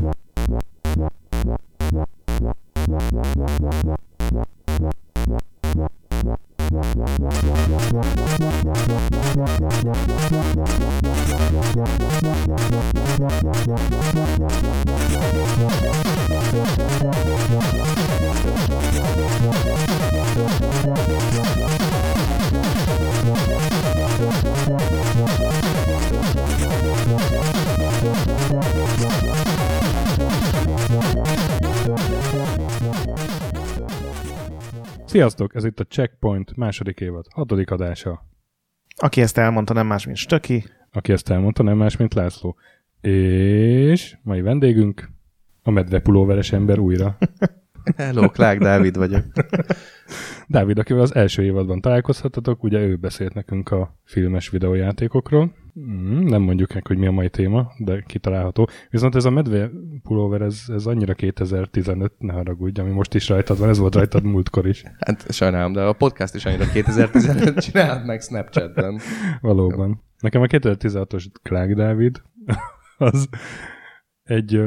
Yeah. Sziasztok, ez itt a Checkpoint második évad, hatodik adása. Aki ezt elmondta, nem más, mint Stöki. Aki ezt elmondta, nem más, mint László. És mai vendégünk a medvepulóveres ember újra. Hello, Klák Dávid vagyok. Dávid, akivel az első évadban találkozhatatok, ugye ő beszélt nekünk a filmes videójátékokról. Mm, nem mondjuk meg, hogy mi a mai téma, de kitalálható. Viszont ez a medve pulóver, ez, ez annyira 2015, ne haragudj, ami most is rajtad van, ez volt rajtad múltkor is. Hát sajnálom, de a podcast is annyira 2015 csinált meg Snapchatben. Valóban. Nekem a 2016-os Clark Dávid, az egy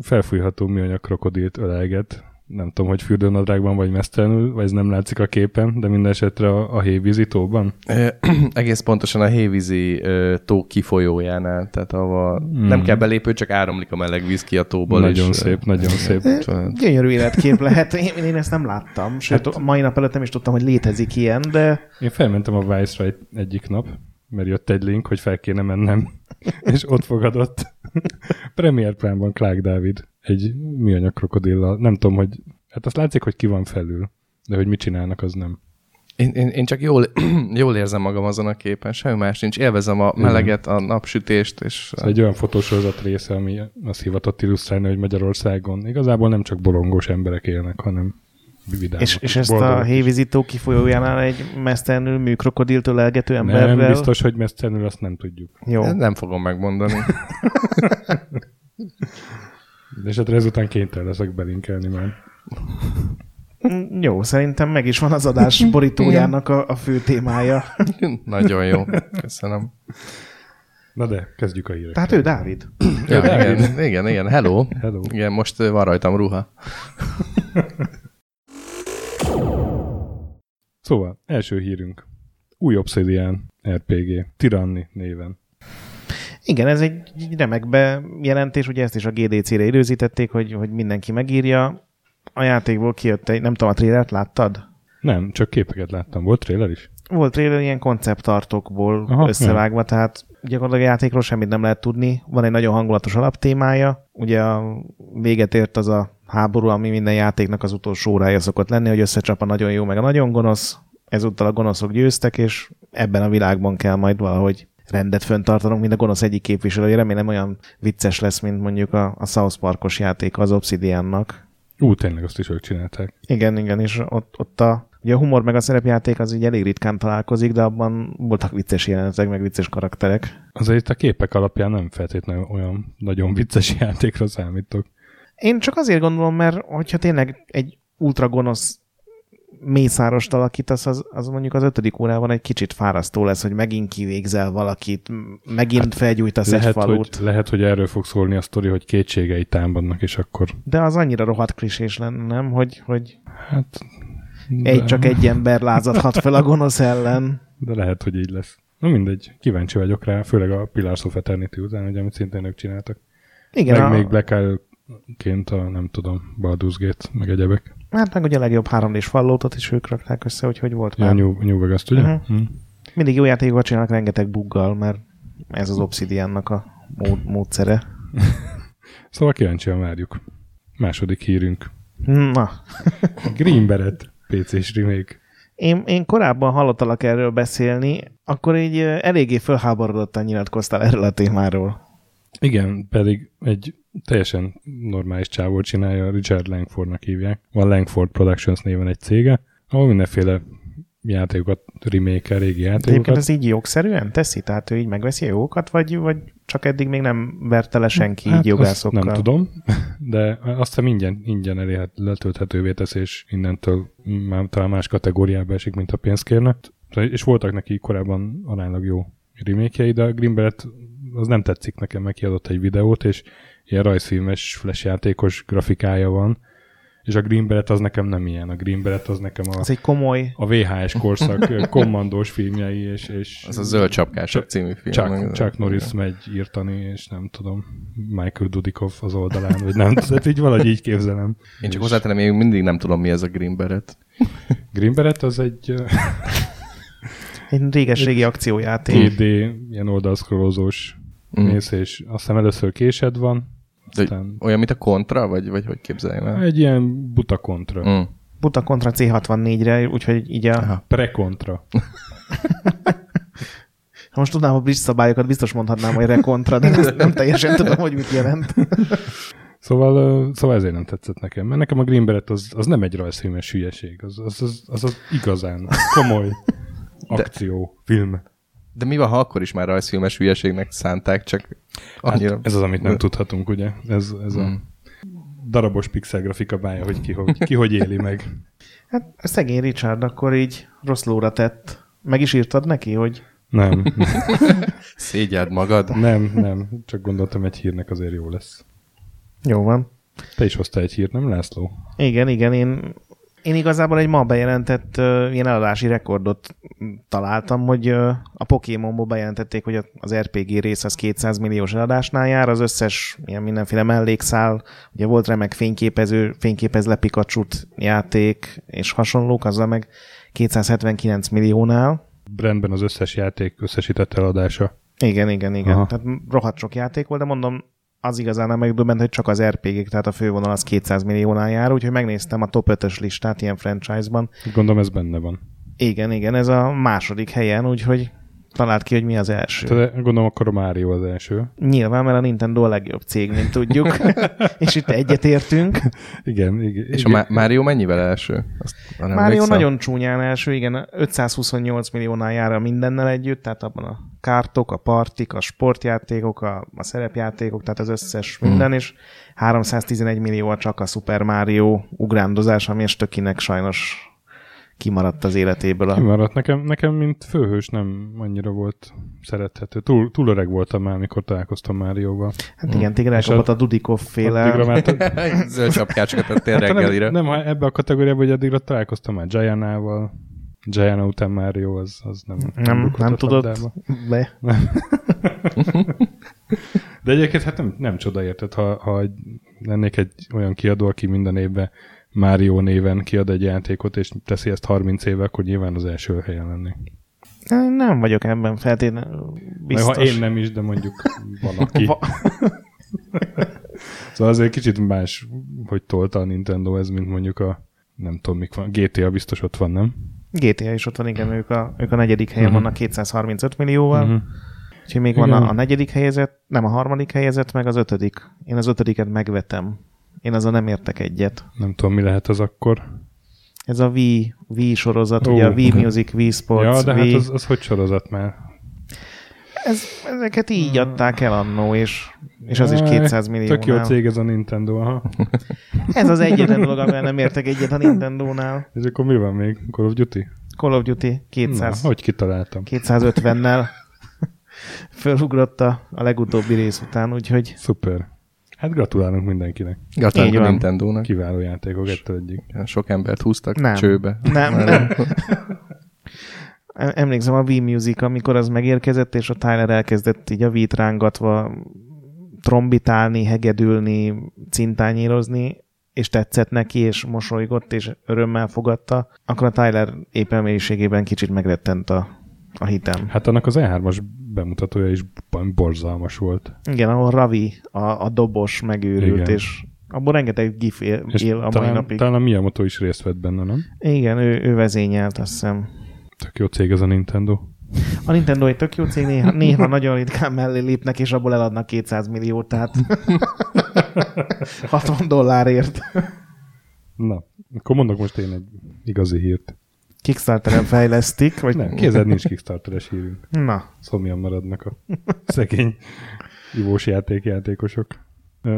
felfújható műanyag krokodilt ölelget, nem tudom, hogy fürdőnadrágban vagy mesztelenül, vagy ez nem látszik a képen, de minden esetre a, a hévízi tóban? Egész pontosan a hévízi e, tó kifolyójánál, tehát ahol mm. nem kell belépő, csak áramlik a meleg víz ki a tóból. Nagyon és, szép, nagyon szép. Gyönyörű életkép lehet. Én, én ezt nem láttam, sőt, hát, mai nap előtt nem is tudtam, hogy létezik ilyen, de... Én felmentem a Vice-ra egyik nap, mert jött egy link, hogy fel kéne mennem, és ott fogadott Premier Prime-ban Clark David egy műanyag krokodillal. Nem tudom, hogy... Hát azt látszik, hogy ki van felül, de hogy mit csinálnak, az nem. Én, én, én csak jól, jól érzem magam azon a képen, semmi más nincs. Élvezem a meleget, a napsütést. És... Ez egy olyan fotósorozat része, ami azt hivatott illusztrálni, hogy Magyarországon igazából nem csak bolongos emberek élnek, hanem vidámak. És, és ezt a hévizító kifolyójánál egy mesztelenül műkrokodilt ölelgető emberrel... Nem, biztos, hogy mesztelenül, azt nem tudjuk. Jó. Nem fogom megmondani. Esetre ezután kénytelen leszek belinkelni már. Mm, jó, szerintem meg is van az adás borítójának a, a fő témája. Nagyon jó, köszönöm. Na de, kezdjük a híreket. Tehát ő Dávid. ja, igen, igen, igen, hello. hello. Igen, most van rajtam ruha. szóval, első hírünk. Új Obsidian RPG, Tyranny néven. Igen, ez egy remek bejelentés, ugye ezt is a GDC-re időzítették, hogy, hogy mindenki megírja. A játékból kijött egy, nem tudom, a trélert láttad? Nem, csak képeket láttam. Volt tréler is? Volt tréler ilyen konceptartokból Aha, összevágva, nem. tehát gyakorlatilag a játékról semmit nem lehet tudni. Van egy nagyon hangulatos alaptémája. Ugye a véget ért az a háború, ami minden játéknak az utolsó órája szokott lenni, hogy összecsap a nagyon jó meg a nagyon gonosz. Ezúttal a gonoszok győztek, és ebben a világban kell majd valahogy rendet föntartanunk, mint a gonosz egyik képviselője. Remélem olyan vicces lesz, mint mondjuk a, a South Parkos játék az Obsidiannak. Ú, tényleg azt is ők csinálták. Igen, igen, és ott, ott a, ugye a humor meg a szerepjáték az így elég ritkán találkozik, de abban voltak vicces jelenetek, meg vicces karakterek. Azért a képek alapján nem feltétlenül olyan nagyon vicces játékra számítok. Én csak azért gondolom, mert hogyha tényleg egy ultra gonosz mészárost alakítasz, az, az mondjuk az ötödik órában egy kicsit fárasztó lesz, hogy megint kivégzel valakit, megint hát felgyújtasz lehet, egy falut. Hogy, lehet, hogy erről fog szólni a sztori, hogy kétségei támadnak, és akkor... De az annyira rohadt klisés lenne, nem? Hogy, hogy hát, de... egy csak egy ember lázadhat fel a gonosz ellen. De lehet, hogy így lesz. Na mindegy, kíváncsi vagyok rá, főleg a Pillars of Eternity után, hogy amit szintén ők csináltak. Igen, meg a... még Black Isle-ként a, nem tudom, Baldur's Gate, meg egyebek. Hát meg ugye a legjobb 3 d falloutot is ők rakták össze, hogy hogy volt ja, már. New, New Vegas, ugye? Uh-huh. Hmm. Mindig jó játékokat csinálnak rengeteg buggal, mert ez az Obsidiannak a mód, módszere. szóval kíváncsian várjuk. Második hírünk. Na. Green Beret PC-s remake. Én, én korábban hallottalak erről beszélni, akkor így eléggé fölháborodottan nyilatkoztál erről a témáról. Igen, pedig egy teljesen normális csávó csinálja, Richard Langfordnak hívják. Van Langford Productions néven egy cége, ahol mindenféle játékokat remake régi játékokat. Egyébként ez így jogszerűen teszi? Tehát ő így megveszi a jókat, vagy, vagy csak eddig még nem verte le senki hát így jogászokkal? nem tudom, de azt hiszem ingyen, ingyen elérhet, letölthetővé tesz, és innentől már talán más kategóriába esik, mint a pénzt kérne. És voltak neki korábban aránylag jó remake de a Greenbelt az nem tetszik nekem, meg kiadott egy videót, és ilyen rajzfilmes flash játékos grafikája van, és a Green Beret az nekem nem ilyen. A Green Beret az nekem a, az egy komoly... a VHS korszak kommandós filmjei, és, és az a Zöld Csapkások című film. Chuck, Chuck Norris megy írtani, és nem tudom, Michael Dudikoff az oldalán, vagy nem, tehát így valahogy így képzelem. Én csak hozzátenem, én mindig nem tudom, mi ez a Green Beret. Green Beret az egy... egy réges-régi akciójáték. 2D, ilyen oldalszkrolózós mm. mész, és azt hiszem először késed van, aztán... Olyan, mint a kontra, vagy, vagy hogy képzeljem el? Egy ilyen buta kontra. Mm. Buta kontra C64-re, úgyhogy így a... Aha, pre-kontra. Ha most tudnám a bridge szabályokat, biztos mondhatnám, hogy rekontra, de nem teljesen tudom, hogy mit jelent. Szóval, szóval ezért nem tetszett nekem, mert nekem a Green Beret az, az nem egy rajzfilmes hülyeség, az az, az, az, az igazán komoly akció, de, mi van, ha akkor is már rajzfilmes hülyeségnek szánták, csak annyira... Hát ez az, amit nem de... tudhatunk, ugye? Ez, ez hmm. a darabos pixel grafika bája, hogy ki hogy, ki hogy éli meg. Hát szegény Richard akkor így rossz lóra tett. Meg is írtad neki, hogy... Nem. Szégyed magad? Nem, nem. Csak gondoltam, egy hírnek azért jó lesz. Jó van. Te is hoztál egy hírt, nem László? Igen, igen, én én igazából egy ma bejelentett uh, ilyen eladási rekordot találtam, hogy uh, a Pokémonból bejelentették, hogy az RPG rész az 200 milliós eladásnál jár, az összes ilyen mindenféle mellékszál, ugye volt remek fényképező, fényképez le pikachu játék és hasonlók, azzal meg 279 milliónál. Brandben az összes játék összesített eladása. Igen, igen, igen. Aha. Tehát rohadt sok játék volt, de mondom, az igazán nem megdöbbent, hogy csak az RPG-k, tehát a fővonal az 200 milliónál jár, úgyhogy megnéztem a top 5-ös listát ilyen franchise-ban. Gondolom ez benne van. Igen, igen, ez a második helyen, úgyhogy talált ki, hogy mi az első. Tehát gondolom akkor a Mario az első. Nyilván, mert a Nintendo a legjobb cég, mint tudjuk. és itt egyetértünk. igen, igen. És a Mario mennyivel első? Azt Mario emlékszem? nagyon csúnyán első, igen. 528 milliónál jár a mindennel együtt, tehát abban a kártok, a partik, a sportjátékok, a, a szerepjátékok, tehát az összes hmm. minden, és 311 millió csak a Super Mario ugrándozás, ami és tökinek sajnos kimaradt az életéből. A... Kimaradt. Nekem, nekem, mint főhős nem annyira volt szerethető. Túl, túl öreg voltam már, amikor találkoztam Márióval. Hát igen, téged elkapott a, a Dudikov féle. Már Zöld csapkácsokat tettél hát, reggelire. Nem, nem, ebbe a kategóriában, hogy addigra találkoztam már Gianával, Gianna után Mario, az, az nem... Nem, nem, nem tudott be. De egyébként hát nem, nem csoda érted, ha, ha lennék egy olyan kiadó, aki minden évben Mario néven kiad egy játékot, és teszi ezt 30 éve, akkor nyilván az első helyen lenni. Nem vagyok ebben feltétlenül biztos. ha én nem is, de mondjuk van aki. szóval azért kicsit más, hogy tolta a Nintendo ez, mint mondjuk a nem tudom, mik van. GTA biztos ott van, nem? GTA is ott van, igen, ők a, ők a negyedik helyen uh-huh. vannak 235 millióval. Uh-huh. Úgyhogy még igen. van a, a negyedik helyezett, nem a harmadik helyezett, meg az ötödik. Én az ötödiket megvetem. Én azon nem értek egyet. Nem tudom, mi lehet az akkor. Ez a Wii, Wii sorozat, oh. ugye a Wii Music, Wii Sports, Ja, de Wii... hát az, az hogy sorozat már? Ez, ezeket így adták el annó, és, és az is 200 millió. Tök jó cég ez a Nintendo, aha. ez az egyetlen dolog, amivel nem értek egyet a Nintendo-nál. És akkor mi van még? Call of Duty? Call of Duty 200. Na, hogy kitaláltam? 250-nel fölugrott a, a legutóbbi rész után, úgyhogy... Szuper. Hát gratulálunk mindenkinek. Gratulálunk a Nintendo-nak. Kiváló játékok, ettől egyik. Sok embert húztak nem. csőbe. Nem, nem. Emlékszem a Wii Music, amikor az megérkezett, és a Tyler elkezdett így a Wii-t rángatva trombitálni, hegedülni, cintányírozni, és tetszett neki, és mosolygott, és örömmel fogadta, akkor a Tyler éppen mélységében kicsit megrettent a, a hitem. Hát annak az E3-as bemutatója is borzalmas volt. Igen, ahol Ravi, a, a dobos megőrült, Igen. és abból rengeteg gif él, és él a talán, mai napig. Talán a Miyamoto is részt vett benne, nem? Igen, ő, ő vezényelt, azt hiszem. Tök jó cég ez a Nintendo. A Nintendo egy tök jó cég, néha, néha nagyon ritkán mellé lépnek, és abból eladnak 200 milliót, tehát 60 dollárért. Na, akkor mondok most én egy igazi hírt. Kickstarteren fejlesztik, vagy... Nem, kézed nincs Kickstarteres hírünk. Na. Szomjan maradnak a szegény ivós játékjátékosok.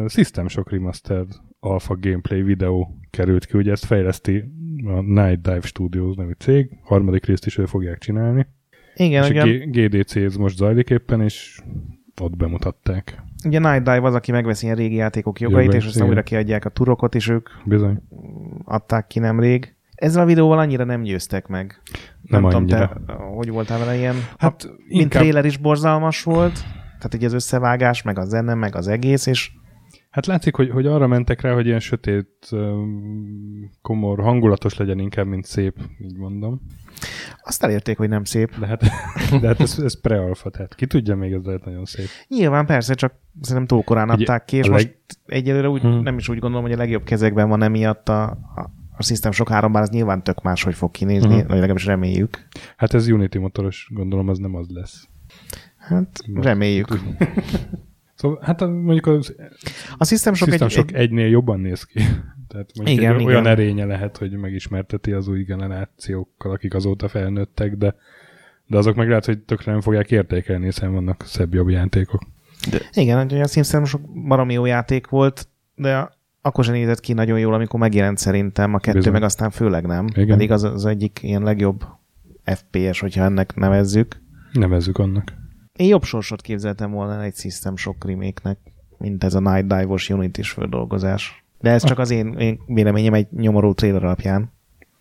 System Shock Remastered Alpha Gameplay videó került ki, ugye ezt fejleszti a Night Dive Studios nevű cég, harmadik részt is ő fogják csinálni. Igen, és igen. a GDC ez most zajlik éppen, és ott bemutatták. Ugye Night Dive az, aki megveszi ilyen régi játékok jogait, Jogait, és aztán igen. újra kiadják a turokot, és ők Bizony. adták ki nemrég. Ezzel a videóval annyira nem győztek meg. Nem tudom, annyira. te hogy voltál vele ilyen? Hát Mint inkább, trailer is borzalmas volt, tehát ugye az összevágás, meg a zene, meg az egész, és hát látszik, hogy, hogy arra mentek rá, hogy ilyen sötét, komor, hangulatos legyen inkább, mint szép, így mondom. azt elérték, hogy nem szép. De hát, de hát ez, ez pre-alfa, tehát ki tudja még, ez lehet nagyon szép. Nyilván persze, csak szerintem túl korán adták ki, és a most leg- egyelőre úgy, Hmm. nem is úgy gondolom, hogy a legjobb kezekben van emiatt a, a, a System Shock 3, bár az nyilván tök más, hogy fog kinézni, Mhm. vagy legalábbis reméljük. Hát ez Unity motoros, gondolom az nem az lesz. Hát reméljük. Szóval hát mondjuk az A System Shock System egy, Shock egy, egynél jobban néz ki. Tehát mondjuk Igen, egy igen. olyan erénye lehet, hogy megismerteti az új generációkkal, akik azóta felnőttek, de, de azok meg lehet, hogy tökre nem fogják értékelni, hiszen vannak szebb jobb játékok. igen, ugye a System Shock baromi jó játék volt, de akkor sem nézett ki nagyon jól, amikor megjelent szerintem, a kettő Bizony. meg aztán főleg nem. Igen. Pedig az az egyik ilyen legjobb FPS, hogyha ennek nevezzük. Nevezzük annak. Én jobb sorsot képzeltem volna egy System Shock remake-nek, mint ez a Night Dive-os Unity-s földolgozás. De ez csak az én, én véleményem egy nyomorú trailer alapján.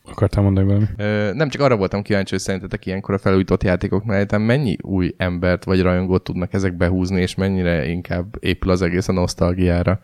Akartál mondani valami? Ö, nem csak arra voltam kíváncsi, hogy szerintetek ilyenkor a felújított játékoknál egyáltalán mennyi új embert vagy rajongót tudnak ezek behúzni, és mennyire inkább épül az egész a nosztalgiára.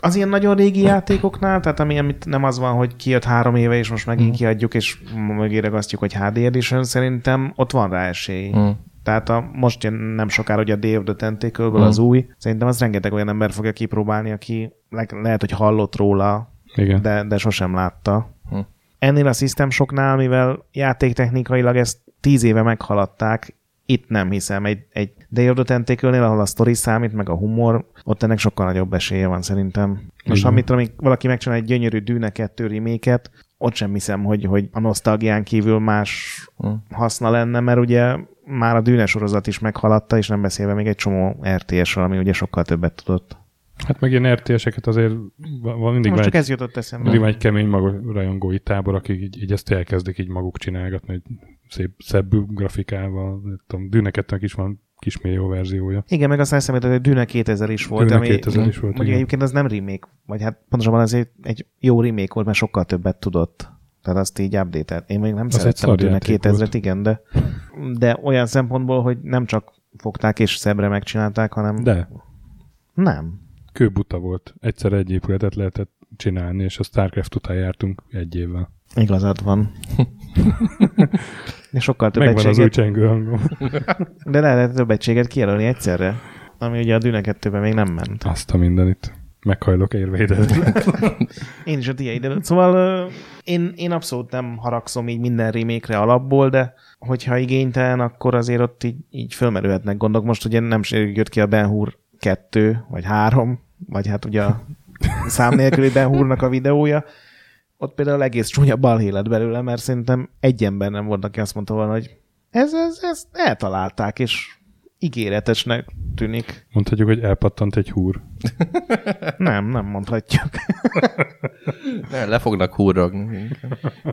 Az ilyen nagyon régi játékoknál, tehát ami amit nem az van, hogy kijött három éve, és most megint kiadjuk, és mögé ragasztjuk, hogy HD Edition, szerintem ott van rá esély. Mm. Tehát a, most jön nem sokára ugye a Day of the tentacle Mm. az új, szerintem az rengeteg olyan ember fogja kipróbálni, aki le, lehet, hogy hallott róla, Igen. de, de sosem látta. Hm. Ennél a System Shocknál, mivel játéktechnikailag ezt tíz éve meghaladták, itt nem hiszem. Egy, egy Of the Tentacle-nél, ahol a story számít, meg a humor, ott ennek sokkal nagyobb esélye van szerintem. Most Igen. amit amíg valaki megcsinál egy gyönyörű Dűne 2 remake ott sem hiszem, hogy, hogy a nosztalgián kívül más Hm. haszna lenne, mert ugye már a Dűne sorozat is meghaladta, és nem beszélve még egy csomó RTS-ről, ami ugye sokkal többet tudott. Hát meg ilyen RTS-eket azért van mindig Most csak egy, ez jutott eszembe. mindig van egy kemény maga rajongói tábor, akik így, így ezt elkezdik így maguk csinálgatni, egy szép, szebb grafikával. Nem tudom, Dűneketnek is van kis millió verziója. Igen, meg aztán eszembe hogy Dűne 2000 is volt, Dűne ami 2000 is volt, mondjuk igen. egyébként az nem remake, vagy hát pontosabban az egy, egy jó remake volt, mert sokkal többet tudott. Tehát azt így update Én még nem Az szerettem a Dűne szarjáték 2000-et, volt. igen, de, de olyan szempontból, hogy nem csak fogták és szebbre megcsinálták, hanem De nem. kőbuta volt. Egyszer egy épületet lehetett csinálni, és a StarCraft után jártunk egy évvel. Igazad van. Sokkal több Megvan az új egységet, csengő hangom. de lehet több egységet kijelölni egyszerre, ami ugye a Dűne 2 még nem ment. Azt a mindenit. Meghajlok érvédezni. Én is a tiéd előtt. Szóval én, én abszolút nem haragszom így minden remake alapból, de hogyha igénytelen, akkor azért ott így, így fölmerülhetnek gondok. Most ugye nem jött ki a Ben Hur 2, vagy 3, vagy hát ugye a szám nélküli Ben Hurnak a videója. Ott például egész csúnya balhé lett belőle, mert szerintem egy ember nem volt, aki azt mondta volna, hogy ez, ez, ez eltalálták, és ígéretesnek tűnik. Mondhatjuk, hogy elpattant egy húr. Nem, nem mondhatjuk. Ne, le fognak húrogni.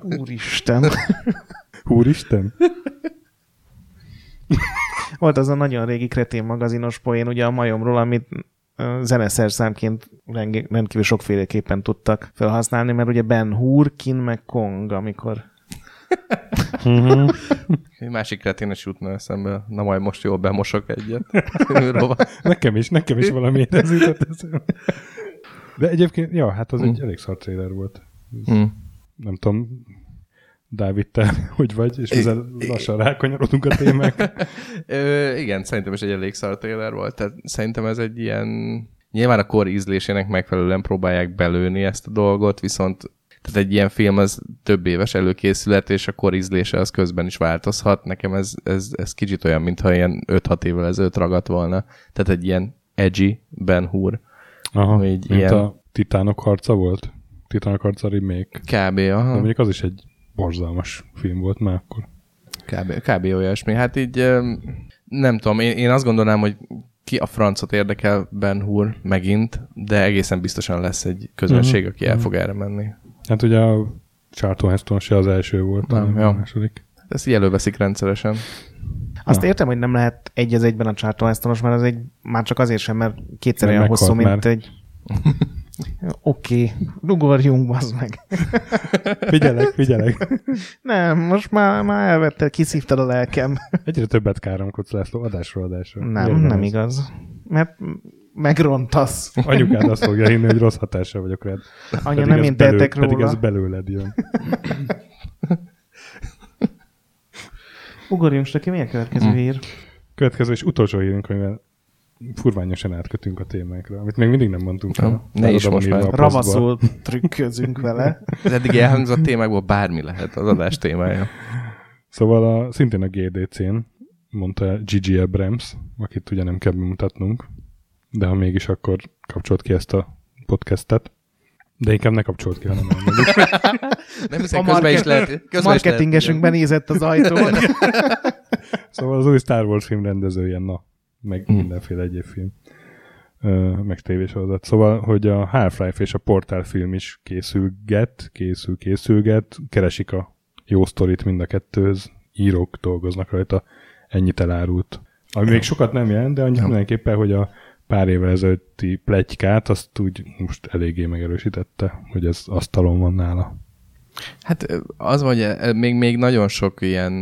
Úristen. Húristen? Volt az a nagyon régi kretén magazinos poén, ugye a majomról, amit zeneszerszámként rendkívül sokféleképpen tudtak felhasználni, mert ugye Ben Hur, Kin meg Kong, amikor uh-huh. Egy másik kreténes jutna eszembe. Na majd most jól bemosok egyet. Nekem is, nekem is valami ez jutott eszembe. De egyébként, ja, hát az egy Hm. elég szar trailer volt. Hm. Nem tudom, Dávid, te hogy vagy, és ezzel lassan rákanyarodunk a témák. Ö, igen, szerintem is egy elég szar trailer volt. Tehát szerintem ez egy ilyen... Nyilván a kor ízlésének megfelelően próbálják belőni ezt a dolgot, viszont tehát egy ilyen film az több éves előkészület, és a kor ízlése az közben is változhat. Nekem ez, ez, ez kicsit olyan, mintha ilyen 5-6 évvel ezelőtt ragadt volna. Tehát egy ilyen edgy Ben Hur. Aha, mint ilyen- a Titánok harca volt. Titánok harca remake. Kb. De Aha. mondjuk az is egy borzalmas film volt már akkor. Kb. Kb. olyasmi. Hát így nem tudom, én, én azt gondolnám, hogy ki a francot érdekel Ben Hur megint, de egészen biztosan lesz egy közönség, Mhm. aki el fog erre menni. Hát ugye a Charlton Heston se az első volt, Nem, hanem jó. a második. Ezt így előveszik rendszeresen. Azt Na. értem, hogy nem lehet egy az egyben a Charlton Hestonos, mert az egy már csak azért sem, mert kétszer olyan hosszú, mint már. egy... Oké, okay. ugorjunk, bazd meg. figyelek, figyelek. Nem, most már, már elvetted, kiszívtad a lelkem. Egyre többet káromkodsz László, adásról adásra. Nem, Jön nem az. igaz. Mert megrontasz. Anyukád azt fogja hinni, hogy rossz hatással vagyok rád. Anya, nem én tehetek róla. Pedig ez belőled jön. Ugorjunk neki, milyen következő hmm. hír? Következő és utolsó hírünk, amivel furványosan átkötünk a témákra, amit még mindig nem mondtunk el. Ne is most már. Ravaszul trükközünk vele. Az eddig elhangzott témákból bármi lehet az adás témája. Szóval a, szintén a GDC-n mondta Gigi Abrams, akit ugye nem kell bemutatnunk, de ha mégis, akkor kapcsolt ki ezt a podcastet. De inkább ne kapcsolt ki, hanem elmondjuk. nem hiszem, a közben is lehet. Közben marketingesünk benézett az ajtón. szóval az új Star Wars film rendezője, na, meg hmm. mindenféle egyéb film, meg tévésorozat. Szóval, hogy a Half-Life és a Portal film is készülget, készül, készülget, keresik a jó sztorit mind a kettőhöz, írók dolgoznak rajta, ennyit elárult. Ami még sokat nem jelent, de annyit mindenképpen, hogy a pár évvel ezelőtti plegykát, azt úgy most eléggé megerősítette, hogy ez asztalon van nála. Hát az vagy, még, még nagyon sok ilyen,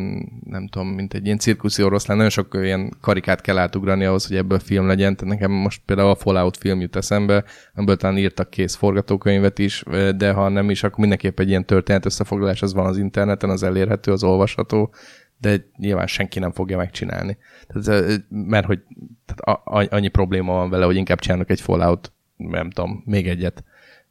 nem tudom, mint egy ilyen cirkuszi oroszlán, nagyon sok ilyen karikát kell átugrani ahhoz, hogy ebből film legyen. Tehát nekem most például a Fallout film jut eszembe, amiből talán írtak kész forgatókönyvet is, de ha nem is, akkor mindenképp egy ilyen történet összefoglalás, az van az interneten, az elérhető, az olvasható, de nyilván senki nem fogja megcsinálni. Tehát, mert hogy tehát annyi probléma van vele, hogy inkább csinálnak egy Fallout, nem tudom, még egyet,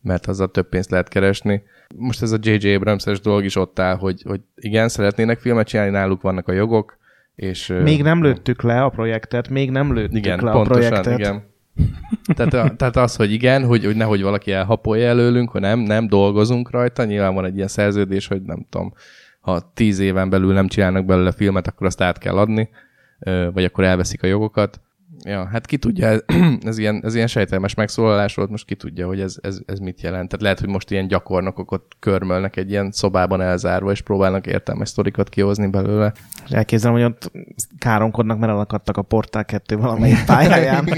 mert azzal több pénzt lehet keresni. Most ez a J.J. abrams dolog is ott áll, hogy, hogy igen, szeretnének filmet csinálni, náluk vannak a jogok, és... Még nem lőttük le a projektet, még nem lőttük igen, le pontosan, a projektet. Igen, tehát, a, tehát az, hogy igen, hogy, hogy nehogy valaki elhapolja előlünk, hogy nem, nem dolgozunk rajta, nyilván van egy ilyen szerződés, hogy nem tudom, ha tíz éven belül nem csinálnak belőle filmet, akkor azt át kell adni, vagy akkor elveszik a jogokat. Ja, hát ki tudja, ez ilyen, ez ilyen sejtelmes megszólalás volt, most ki tudja, hogy ez, ez, ez mit jelent. Tehát lehet, hogy most ilyen gyakornokok ott körmölnek egy ilyen szobában elzárva, és próbálnak értelmes sztorikat kihozni belőle. És elképzelem, hogy ott káromkodnak, mert elakadtak a Portál 2 valamelyik pályáján.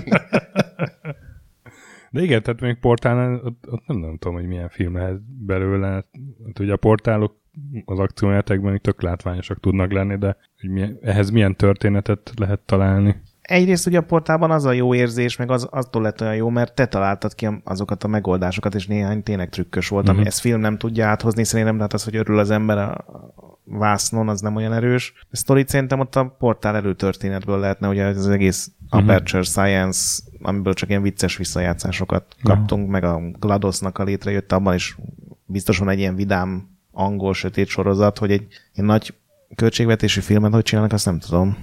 De igen, tehát még portálnál, ott, ott nem, nem tudom, hogy milyen film lehet belőle. Hát, ugye a portálok az akciójátékban tök látványosak tudnak lenni, de hogy milyen, ehhez milyen történetet lehet találni? Egyrészt ugye a portálban az a jó érzés, meg az, attól lett olyan jó, mert te találtad ki azokat a megoldásokat, és néhány tényleg trükkös volt, uh-huh. ami ezt film nem tudja áthozni, szerintem, tehát az, hogy örül az ember a vásznon, az nem olyan erős. A sztorit szerintem ott a portál előtörténetből lehetne, ugye az egész uh-huh. Aperture Science, amiből csak ilyen vicces visszajátszásokat kaptunk, uh-huh. meg a GLaDOS-nak a létrejött, abban is biztos van egy ilyen vidám angol sötét sorozat, hogy egy, egy nagy költségvetési filmet hogy csinálnak, azt nem tudom.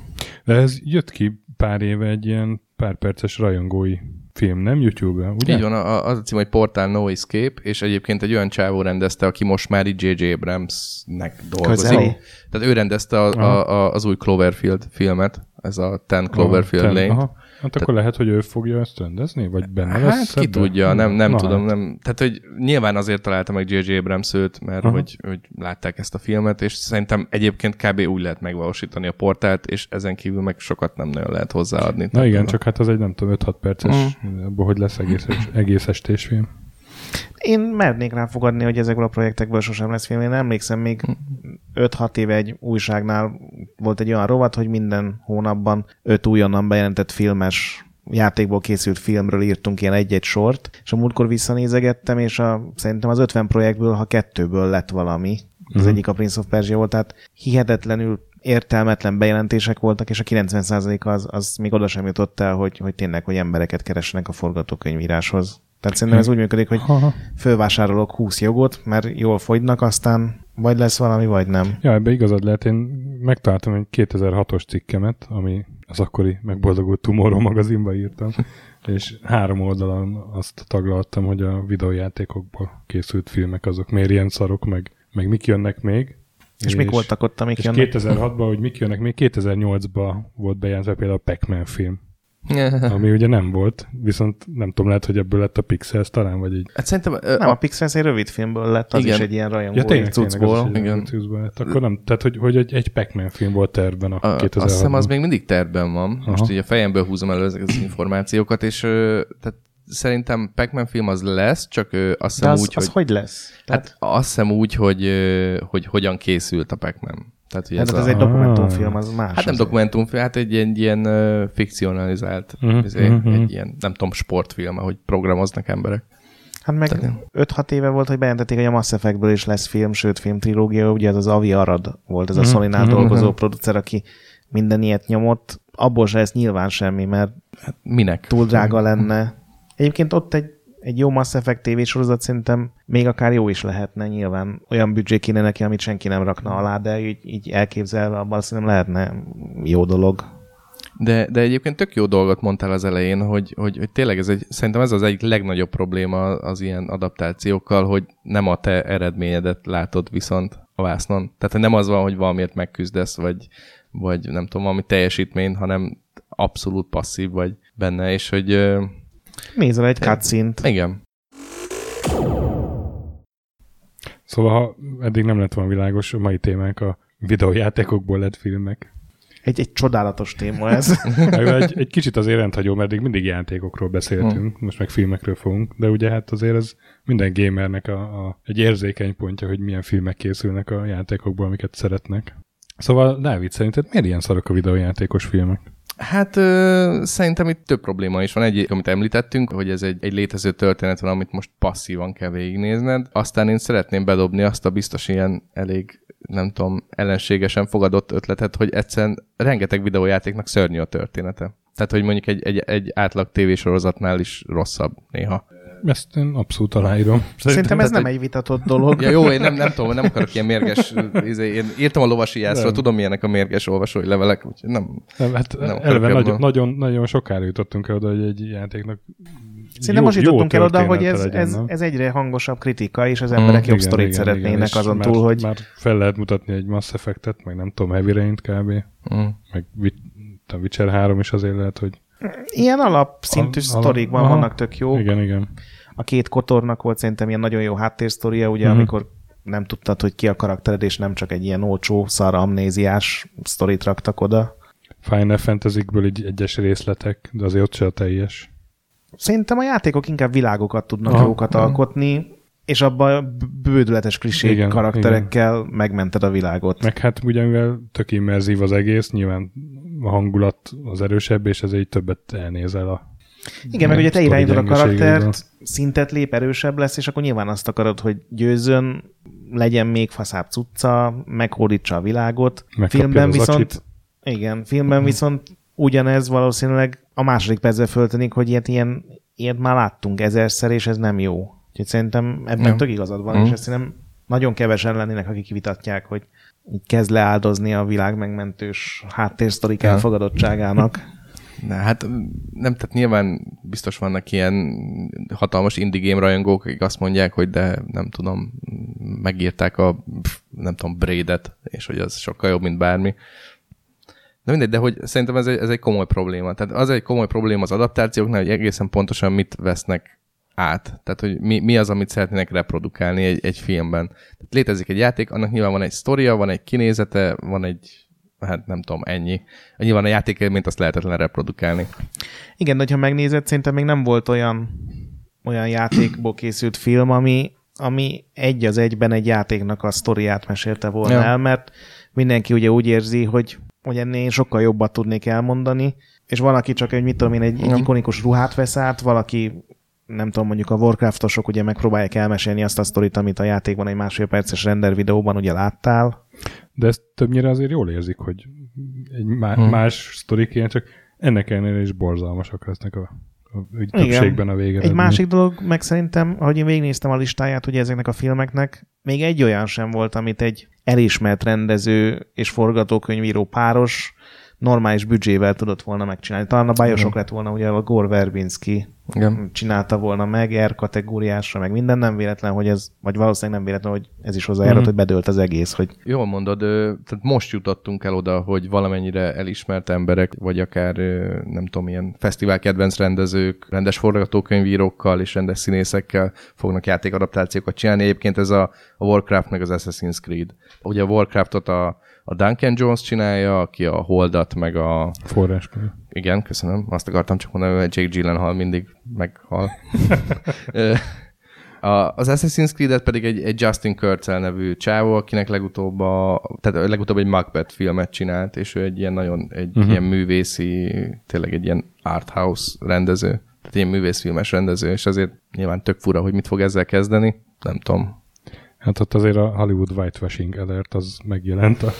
De ez jött ki pár éve egy ilyen pár perces rajongói film, nem YouTube-en, ugye? Így van, az a cím, hogy Portal No Escape, és egyébként egy olyan csávó rendezte, aki most már így J.J. Abrams-nek dolgozik. Közeli. Tehát ő rendezte a, a, a, az új Cloverfield filmet, ez a Ten Cloverfield aha, Lane. Aha. Hát akkor lehet, hogy ő fogja ezt rendezni? Vagy benne hát lesz ki ebben? tudja, nem, nem Na, tudom. Hát. Nem. Tehát, hogy nyilván azért találta meg J.J. Abrams őt, mert hogy, hogy látták ezt a filmet, és szerintem egyébként kb. úgy lehet megvalósítani a portált, és ezen kívül meg sokat nem nagyon lehet hozzáadni. Na igen, a... csak hát az egy nem tudom, 5-6 perces, uh-huh. abból hogy lesz egész, egész estés Én mernék rá fogadni, hogy ezekből a projektekből sosem lesz film. Én emlékszem, még 5-6 éve egy újságnál volt egy olyan rovat, hogy minden hónapban öt újonnan bejelentett filmes játékból készült filmről írtunk ilyen egy-egy sort, és a múltkor visszanézegettem, és a, szerintem az 50 projektből, ha kettőből lett valami, az uh-huh. egyik a Prince of Persia volt, tehát hihetetlenül értelmetlen bejelentések voltak, és a 90% az, az még oda sem jutott el, hogy, hogy tényleg, hogy embereket keresnek a forgatókönyvíráshoz. Tehát szerintem ez úgy működik, hogy fölvásárolok 20 jogot, mert jól fogynak, aztán vagy lesz valami, vagy nem. Ja, ebbe igazad lehet. Én megtaláltam egy 2006-os cikkemet, ami az akkori megboldogult Tomorrow magazinba írtam, és három oldalon azt taglaltam, hogy a videójátékokból készült filmek azok miért ilyen szarok, meg, meg mik jönnek még. És, és mik voltak ott, amik és jönnek? 2006-ban, hogy mik jönnek még, 2008-ban volt bejelentve például a Pac-Man film. ami ugye nem volt, viszont nem tudom, lehet, hogy ebből lett a Pixels talán, vagy így. Hát szerintem... Nem, a, a Pixels egy rövid filmből lett, az Igen. is egy ilyen rajongó Ja, tényleg, cuccból. tényleg, Igen. cuccból lett. Akkor nem, tehát hogy, hogy egy, egy Pac-Man film volt tervben a, A, 2006 azt hiszem, az még mindig tervben van. Aha. Most így a fejemből húzom elő ezeket az információkat, és ö, tehát szerintem Pac-Man film az lesz, csak ö, azt De hiszem az, úgy, az hogy... hogy lesz? Tehát, Hát azt hiszem úgy, hogy, ö, hogy hogyan készült a Pac-Man. Tehát, hogy ez, ez, ez a, egy dokumentumfilm, az más. Hát nem dokumentumfilm, hát egy, egy ilyen uh, fikcionalizált, Mhm, uh-huh, egy, mhm. egy ilyen, nem tudom, sportfilm, ahogy programoznak emberek. Hát meg Tehát- 5-6 éve volt, hogy bejelentették, hogy a Mass Effectből is lesz film, sőt film trilógia, ugye ez az Avi Arad volt, ez a Mhm, Sony-nál mhm, dolgozó mhm. producer, aki minden ilyet nyomott. Abból se lesz nyilván semmi, mert Minek? túl drága lenne. Egyébként ott egy, egy jó Mass Effect tévésorozat szerintem még akár jó is lehetne nyilván. Olyan büdzsé kéne neki, amit senki nem rakna alá, de így, így elképzelve abban szerintem lehetne jó dolog. De, de egyébként tök jó dolgot mondtál az elején, hogy, hogy, hogy tényleg ez egy, szerintem ez az egyik legnagyobb probléma az ilyen adaptációkkal, hogy nem a te eredményedet látod viszont a vásznon. Tehát nem az van, hogy valamiért megküzdesz, vagy, vagy nem tudom, valami teljesítményt, hanem abszolút passzív vagy benne, és hogy Nézel egy cutscene-t. igen, Szóval, ha eddig nem lett volna világos, a mai témánk a videójátékokból lett filmek. Egy, egy csodálatos téma ez. Egy, egy kicsit azért rendhagyó, mert eddig mindig játékokról beszéltünk, Hm. most meg filmekről fogunk, de ugye hát azért ez minden gamernek a, a, egy érzékeny pontja, hogy milyen filmek készülnek a játékokból, amiket szeretnek. Szóval, Dávid, szerinted miért ilyen szarok a videójátékos filmek? Hát ö, szerintem itt több probléma is van. Egy, amit említettünk, hogy ez egy, egy létező történet van, amit most passzívan kell végignézned. Aztán én szeretném bedobni azt a biztos ilyen elég, nem tudom, ellenségesen fogadott ötletet, hogy egyszerűen rengeteg videójátéknak szörnyű a története. Tehát, hogy mondjuk egy, egy, egy átlag tévésorozatnál is rosszabb néha. Ezt én abszolút aláírom. Szerintem ez tehát, nem egy vitatott dolog. Ja jó, én nem, nem tudom, nem akarok ilyen mérges, izé, én írtam a lovasi jászról, tudom milyenek a mérges olvasói levelek, úgyhogy nem. Nem, hát Nem eleve nagyon, nagyon, nagyon sokára jutottunk el oda, hogy egy játéknak Szerintem jó- most jutottunk el oda, hogy ez, legyen, ez, nem? ez egyre hangosabb kritika, és az emberek Mm, jobb Igen, sztorit igen, szeretnének és azon már, túl, hogy Már fel lehet mutatni egy Mass Effect-et, meg nem tudom, Heavy Rain-t kb. Mm. Meg a Witcher 3 is azért lehet, hogy... ilyen alapszintű Al- sztorikban aha. vannak tök jó. Igen, igen. A két kotornak volt szerintem ilyen nagyon jó háttérsztoria, ugye, Mhm. amikor nem tudtad, hogy ki a karaktered, és nem csak egy ilyen olcsó, szar amnéziás sztorit raktak oda. Final Fantasy-ből így egyes részletek, de azért ott se a teljes. Szerintem a játékok inkább világokat tudnak Aha. jókat alkotni, és abban bődületes klisé Igen, karakterekkel megmented a világot. Meg hát ugye, mivel tök immerzív az egész, nyilván a hangulat az erősebb, és ezért így többet elnézel a Igen, meg ugye te irányítod a karaktert, szintet lép, erősebb lesz, és akkor nyilván azt akarod, hogy győzzön, legyen még faszább cucca, meghódítsa a világot. Megkapja filmben az viszont, acsit. igen, filmben viszont ugyanez valószínűleg a második percben föltenik, hogy ilyet, ilyen, ilyet már láttunk ezerszer, és ez nem jó. Úgyhogy szerintem ebben Ja. tök igazad van, Mhm. és ezt szerintem nagyon kevesen lennének, akik vitatják, hogy így kezd leáldozni a világ megmentős háttérsztorik Ja. elfogadottságának. Na, hát nem, tehát nyilván biztos vannak ilyen hatalmas indie game rajongók, akik azt mondják, hogy de nem tudom, megírták a nem tudom, Braid-et, és hogy az sokkal jobb, mint bármi. De mindegy, de hogy szerintem ez egy, ez egy komoly probléma. Tehát az egy komoly probléma az adaptációknál, hogy egészen pontosan mit vesznek át. Tehát, hogy mi, mi az, amit szeretnének reprodukálni egy, egy filmben. Tehát létezik egy játék, annak nyilván van egy sztoria, van egy kinézete, van egy, hát nem tudom, ennyi. Nyilván a játékélményt azt lehetetlen reprodukálni. Igen, de ha megnézed, szerintem még nem volt olyan, olyan játékból készült film, ami, ami egy az egyben egy játéknak a sztoriát mesélte volna Ja. el, mert mindenki ugye úgy érzi, hogy, hogy ennél én sokkal jobbat tudnék elmondani, és valaki csak egy, mit tudom én, egy, egy ikonikus ruhát vesz át, valaki nem tudom, mondjuk a Warcraftosok ugye megpróbálják elmesélni azt a sztorit, amit a játékban egy másfél perces render videóban ugye láttál. De ezt többnyire azért jól érzik, hogy egy má- Hmm. más sztoriként, csak ennek ellenére is borzalmasak lesznek a, a úgy többségben a vége. Egy másik dolog, meg szerintem, ahogy én végignéztem a listáját ugye ezeknek a filmeknek, még egy olyan sem volt, amit egy elismert rendező és forgatókönyvíró páros normális büdzsével tudott volna megcsinálni. Talán a Bioshock lett volna ugye a Gore Verbinski Igen. csinálta volna meg, R kategóriásra, meg minden, nem véletlen, hogy ez, vagy valószínűleg nem véletlen, hogy ez is hozzájárult, mm. hogy bedőlt az egész. Hogy... Jól mondod, tehát most jutottunk el oda, hogy valamennyire elismert emberek, vagy akár nem tudom, ilyen fesztivál kedvenc rendezők, rendes forgatókönyvírókkal és rendes színészekkel fognak játékadaptációkat csinálni. Egyébként ez a, a Warcraft meg az Assassin's Creed. Ugye a Warcraftot a a Duncan Jones csinálja, aki a Holdat, meg a... Forráskönyv. Igen, köszönöm. Azt akartam csak mondani, hogy Jake Gyllenhaal mindig meghal. a, az Assassin's Creed-et pedig egy, egy Justin Kurzel nevű csávó, akinek legutóbb, a, tehát legutóbb egy Macbeth filmet csinált, és ő egy ilyen nagyon, egy uh-huh. ilyen művészi, tényleg egy ilyen art house rendező, tehát ilyen művészfilmes rendező, és azért nyilván tök fura, hogy mit fog ezzel kezdeni. Nem tudom, Hát ott azért a Hollywood whitewashing alert az megjelent. A...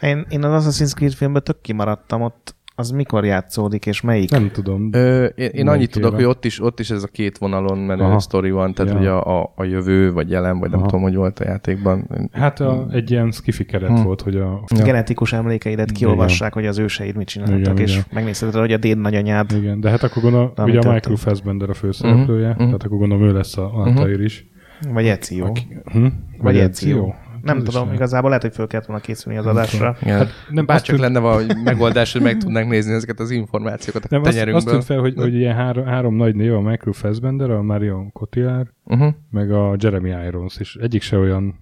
Én, én az Assassin's Creed filmben tök kimaradtam, ott az mikor játszódik, és melyik? Nem tudom. Ö, én én annyit tudok, hogy ott is, ott is ez a két vonalon menő Aha. sztori van, tehát ja. hogy a, a, a jövő, vagy jelen, vagy Aha. nem tudom, hogy volt a játékban. Hát a, egy ilyen skifi keret hmm. volt, hogy a... Ja. Genetikus emlékeidet kiolvassák, igen. hogy az őseid mit csináltak, igen, és igen. megnézted, hogy a déd nagyanyád. Igen, de hát akkor gondolom, ugye a Michael Fassbender a főszereplője, uh-huh. tehát akkor gondolom ő lesz a Altair uh-huh. is. Vagy Ezio. Aki, hm? Vagy, Ezio. Nem Ez tudom, igazából lehet, hogy föl kellett volna készülni az adásra. Igen. Hát, nem bárcsak lenne valami megoldás, hogy meg tudnánk nézni ezeket az információkat a nem, tenyerünkből. Azt, azt tűnt fel, hogy, hogy ilyen három, három nagy név, a Michael Fassbender, a Marion Cotillard, uh-huh. meg a Jeremy Irons, és egyik se olyan,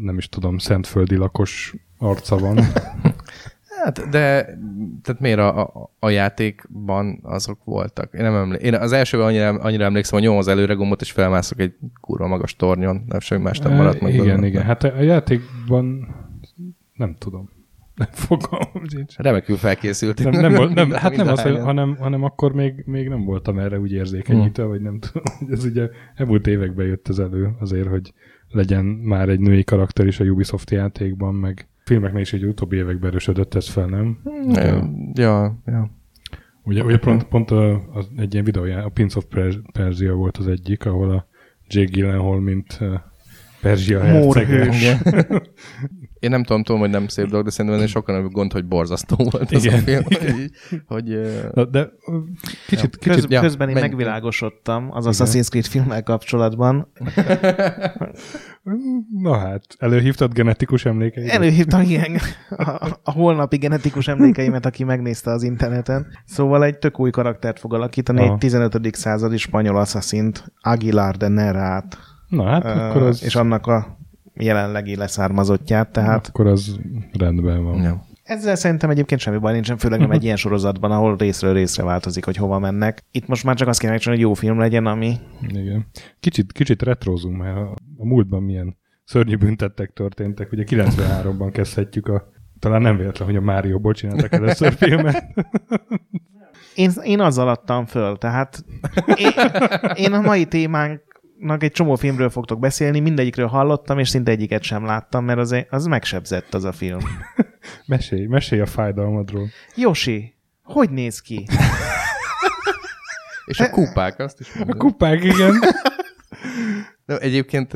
nem is tudom, szentföldi lakos arca van. Hát, de tehát miért a, a, a játékban azok voltak? Én nem emlé- Én az elsőben annyira, annyira emlékszem, hogy nyomom az előre gombot, és felmászok egy kurva magas tornyon, nem semmi más nem maradt meg. Igen, igen. Hát a játékban nem tudom. Nem fogalmam sincs. Remekül felkészült. Nem, nem, volt, nem, hát nem az, hanem, hanem akkor még, még nem voltam erre úgy érzékenyítve, hmm. vagy nem tudom. Ez ugye elmúlt években jött ez elő azért, hogy legyen már egy női karakter is a Ubisoft játékban, meg filmeknél is egy utóbbi években erősödött ez fel, nem? Ja, ja. ja. Ugye, ugye pont, pont a, a, egy ilyen videójá, a Prince of Persia volt az egyik, ahol a Jake Gyllenhaal, mint Perzsia herceg. Én nem tudom, tudom, hogy nem szép dolog, de szerintem ennél sokkal nagyobb gond, hogy borzasztó volt Igen. az a film. Hogy, hogy, Na, de kicsit, ja. kicsit Köz, közben én menj. megvilágosodtam az Assassin's Creed filmmel kapcsolatban. Na hát, előhívtad genetikus emlékeimet? Előhívtam, igen, a, a holnapi genetikus emlékeimet, aki megnézte az interneten. Szóval egy tök új karaktert fog alakítani, Aha. egy 15. századi spanyol assassint, Aguilar de Nerát. Na hát, uh, akkor az... És annak a jelenlegi leszármazottját, tehát... Akkor az rendben van. Ja. Ezzel szerintem egyébként semmi baj nincsen, főleg nem egy ilyen sorozatban, ahol részről részre változik, hogy hova mennek. Itt most már csak azt kéne megcsinálni, hogy jó film legyen, ami... Igen. Kicsit, kicsit retrózunk, mert a, a múltban milyen szörnyű büntettek történtek. Ugye 93-ban kezdhetjük a... Talán nem véletlen, hogy a Mário csináltak először filmet. Én, én azzal adtam föl, tehát én, én a mai témánk egy csomó filmről fogtok beszélni, mindegyikről hallottam, és szinte egyiket sem láttam, mert az, az megsebzett az a film. mesélj, mesélj a fájdalmadról. Josi, hogy néz ki? és a kupák, azt is mondom. A kupák, igen. De egyébként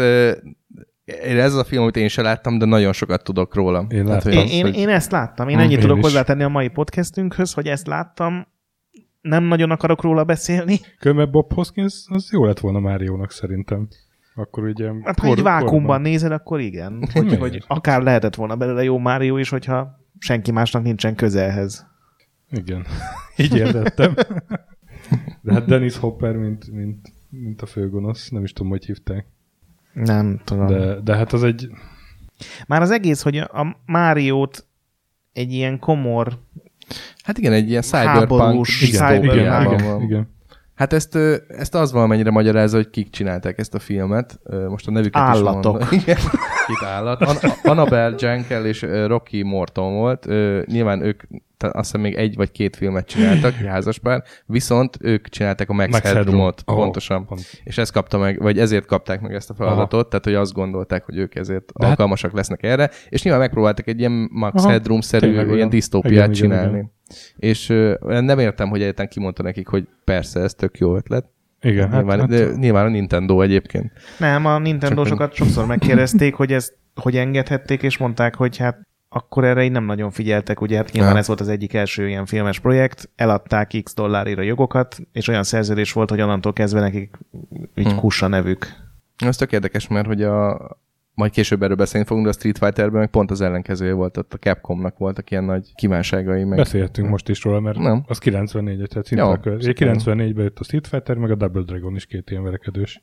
ez a film, amit én sem láttam, de nagyon sokat tudok róla. Én, láttam. Hát, én, én, én ezt láttam. Én ennyit én tudok is. hozzátenni a mai podcastünkhöz, hogy ezt láttam, nem nagyon akarok róla beszélni. Különben Bob Hoskins, az jó lett volna Máriónak szerintem. Akkor ugye... Hát, ha egy vákumban korban. nézed, akkor igen. Hogy, hogy akár lehetett volna belőle jó Mário is, hogyha senki másnak nincsen közelhez. Igen, így értettem. De hát Dennis Hopper, mint, mint, mint a főgonosz, nem is tudom, hogy hívták. Nem tudom. De, de hát az egy... Már az egész, hogy a Máriót egy ilyen komor Hát igen, egy ilyen cyberpunk igen, igen, igen, igen. Hát ezt, ezt az valamennyire magyarázza, hogy kik csinálták ezt a filmet. Most a nevüket Állatok. is mondom. Itt állat. An- Annabelle Jankel és Rocky Morton volt. Nyilván ők azt hiszem még egy vagy két filmet csináltak, házaspár, viszont ők csinálták a Max, Max Headroomot, oh, pontosan. Pont. És ezt kapta meg, vagy ezért kapták meg ezt a feladatot, Aha. tehát hogy azt gondolták, hogy ők ezért De hát- alkalmasak lesznek erre, és nyilván megpróbáltak egy ilyen Max Headroom-szerű ilyen disztópiát csinálni. Igen, igen. És nem értem, hogy egyáltalán kimondta nekik, hogy persze, ez tök jó ötlet. Igen, nyilván, hát, de hát... nyilván a Nintendo egyébként. Nem, a Nintendo sokat sokszor megkérdezték, hogy ezt hogy engedhették, és mondták, hogy hát akkor erre így nem nagyon figyeltek, ugye hát nyilván ja. ez volt az egyik első ilyen filmes projekt, eladták x dollárira jogokat, és olyan szerződés volt, hogy onnantól kezdve nekik így hmm. kussa nevük. Ez tök érdekes, mert hogy a, majd később erről beszélni fogunk, de a Street Fighterben meg pont az ellenkezője volt, ott a Capcomnak voltak ilyen nagy kívánságai. Meg... Beszéltünk most is róla, mert nem. az 94 tehát szinte 94-ben jött a Street Fighter, meg a Double Dragon is két ilyen verekedős.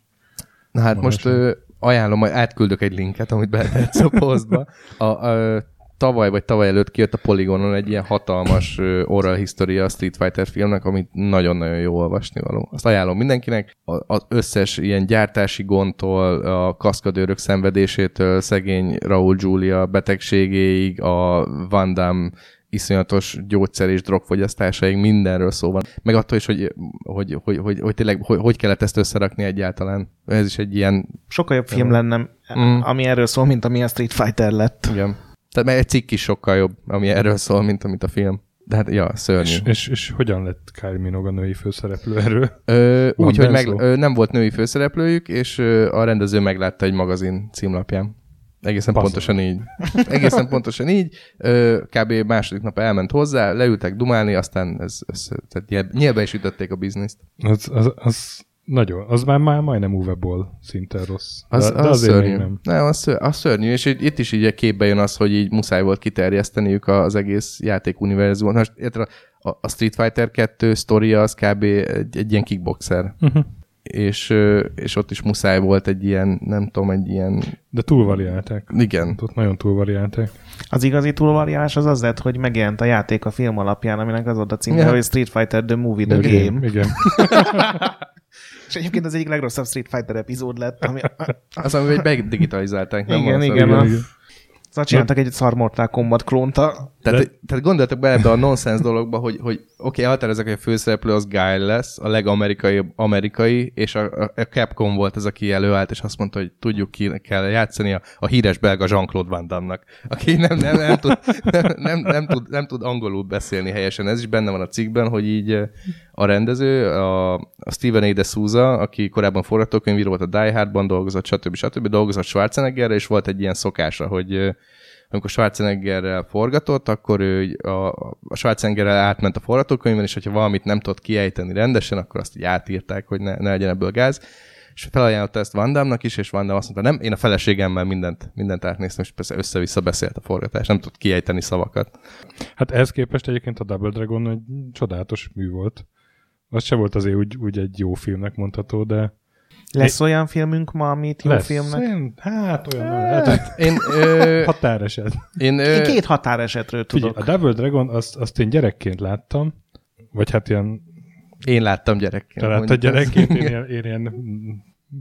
Na hát most ö, ajánlom, majd átküldök egy linket, amit beletetsz a posztba. A, a, tavaly vagy tavaly előtt kijött a Polygonon egy ilyen hatalmas oral historia a Street Fighter filmnek, amit nagyon-nagyon jó olvasni való. Azt ajánlom mindenkinek. Az összes ilyen gyártási gondtól, a kaszkadőrök szenvedésétől, szegény Raúl Julia betegségéig, a Van Damme iszonyatos gyógyszer és drogfogyasztásaig mindenről szó van. Meg attól is, hogy, hogy, hogy, hogy, hogy tényleg hogy, hogy kellett ezt összerakni egyáltalán. Ez is egy ilyen... Sokkal jobb film lenne, mm. ami erről szól, mint ami a Street Fighter lett. Igen. Tehát meg egy cikk is sokkal jobb, ami erről szól, mint amit a film. De hát, ja, szörnyű. És, és, és hogyan lett Kylie Minogue a női főszereplő erről? Ö, úgy, hogy meg, ö, nem volt női főszereplőjük, és ö, a rendező meglátta egy magazin címlapján. Egészen Basszor. pontosan így. Egészen pontosan így. Ö, kb. második nap elment hozzá, leültek dumálni, aztán ez, ez, tehát nyilván is ütötték a bizniszt. Az, az, az nagyon. Az már, már majdnem Uwe Boll szinten rossz. Az, de, de az szörnyű. nem. Nem, az, szörnyű, az szörnyű, és itt is így képbe jön az, hogy így muszáj volt kiterjeszteniük az egész játék univerzumot. Most érted, a, a Street Fighter 2 sztoria az kb. egy, egy ilyen kickboxer. Uh-huh. És, és ott is muszáj volt egy ilyen, nem tudom, egy ilyen... De túlvariálták. Igen. Ott nagyon túlvariálták. Az igazi túlvariálás az az lett, hogy megjelent a játék a film alapján, aminek az volt a címe, yeah. hogy Street Fighter The Movie, The, the Game. game. Igen. És egyébként az egyik legrosszabb Street Fighter epizód lett. Ami... az, amiben megdigitalizálták. Nem igen, igen. igen. Szóval csináltak egy szar Mortal Kombat klónta. Tehát, De... tehát gondoltak bele ebbe a nonsense dologba, hogy, hogy oké, okay, ezek, hogy a főszereplő az Guy lesz, a legamerikai amerikai, és a, a Capcom volt ez, aki előállt, és azt mondta, hogy tudjuk ki kell játszani a, a híres belga Jean-Claude Van Damme-nak, aki nem, nem, nem, tud, nem, nem, nem, tud, nem tud angolul beszélni helyesen. Ez is benne van a cikkben, hogy így a rendező, a, a Steven A. de Souza, aki korábban forgatókönyvíró volt a Die Hardban, dolgozott, stb. stb. dolgozott Schwarzeneggerre, és volt egy ilyen szokása, hogy amikor Schwarzeneggerrel forgatott, akkor ő a, a Schwarzeneggerrel átment a forgatókönyvben, és hogyha valamit nem tudott kiejteni rendesen, akkor azt így átírták, hogy ne, ne legyen ebből gáz. És felajánlotta ezt Van Damme-nak is, és Van Damme azt mondta, nem, én a feleségemmel mindent, mindent átnéztem, és persze össze-vissza beszélt a forgatás, nem tud kiejteni szavakat. Hát ehhez képest egyébként a Double Dragon egy csodálatos mű volt. Az se volt azért úgy, úgy egy jó filmnek mondható, de lesz olyan filmünk ma, amit jó Lesz. filmnek? Én, hát olyan hát, hát, én, ö, határeset. Én, ö, én két határesetről tudok. Figyelj, a Double Dragon, azt, azt én gyerekként láttam, vagy hát ilyen... Én láttam gyerekként. Te láttad gyerekként, én ilyen, én ilyen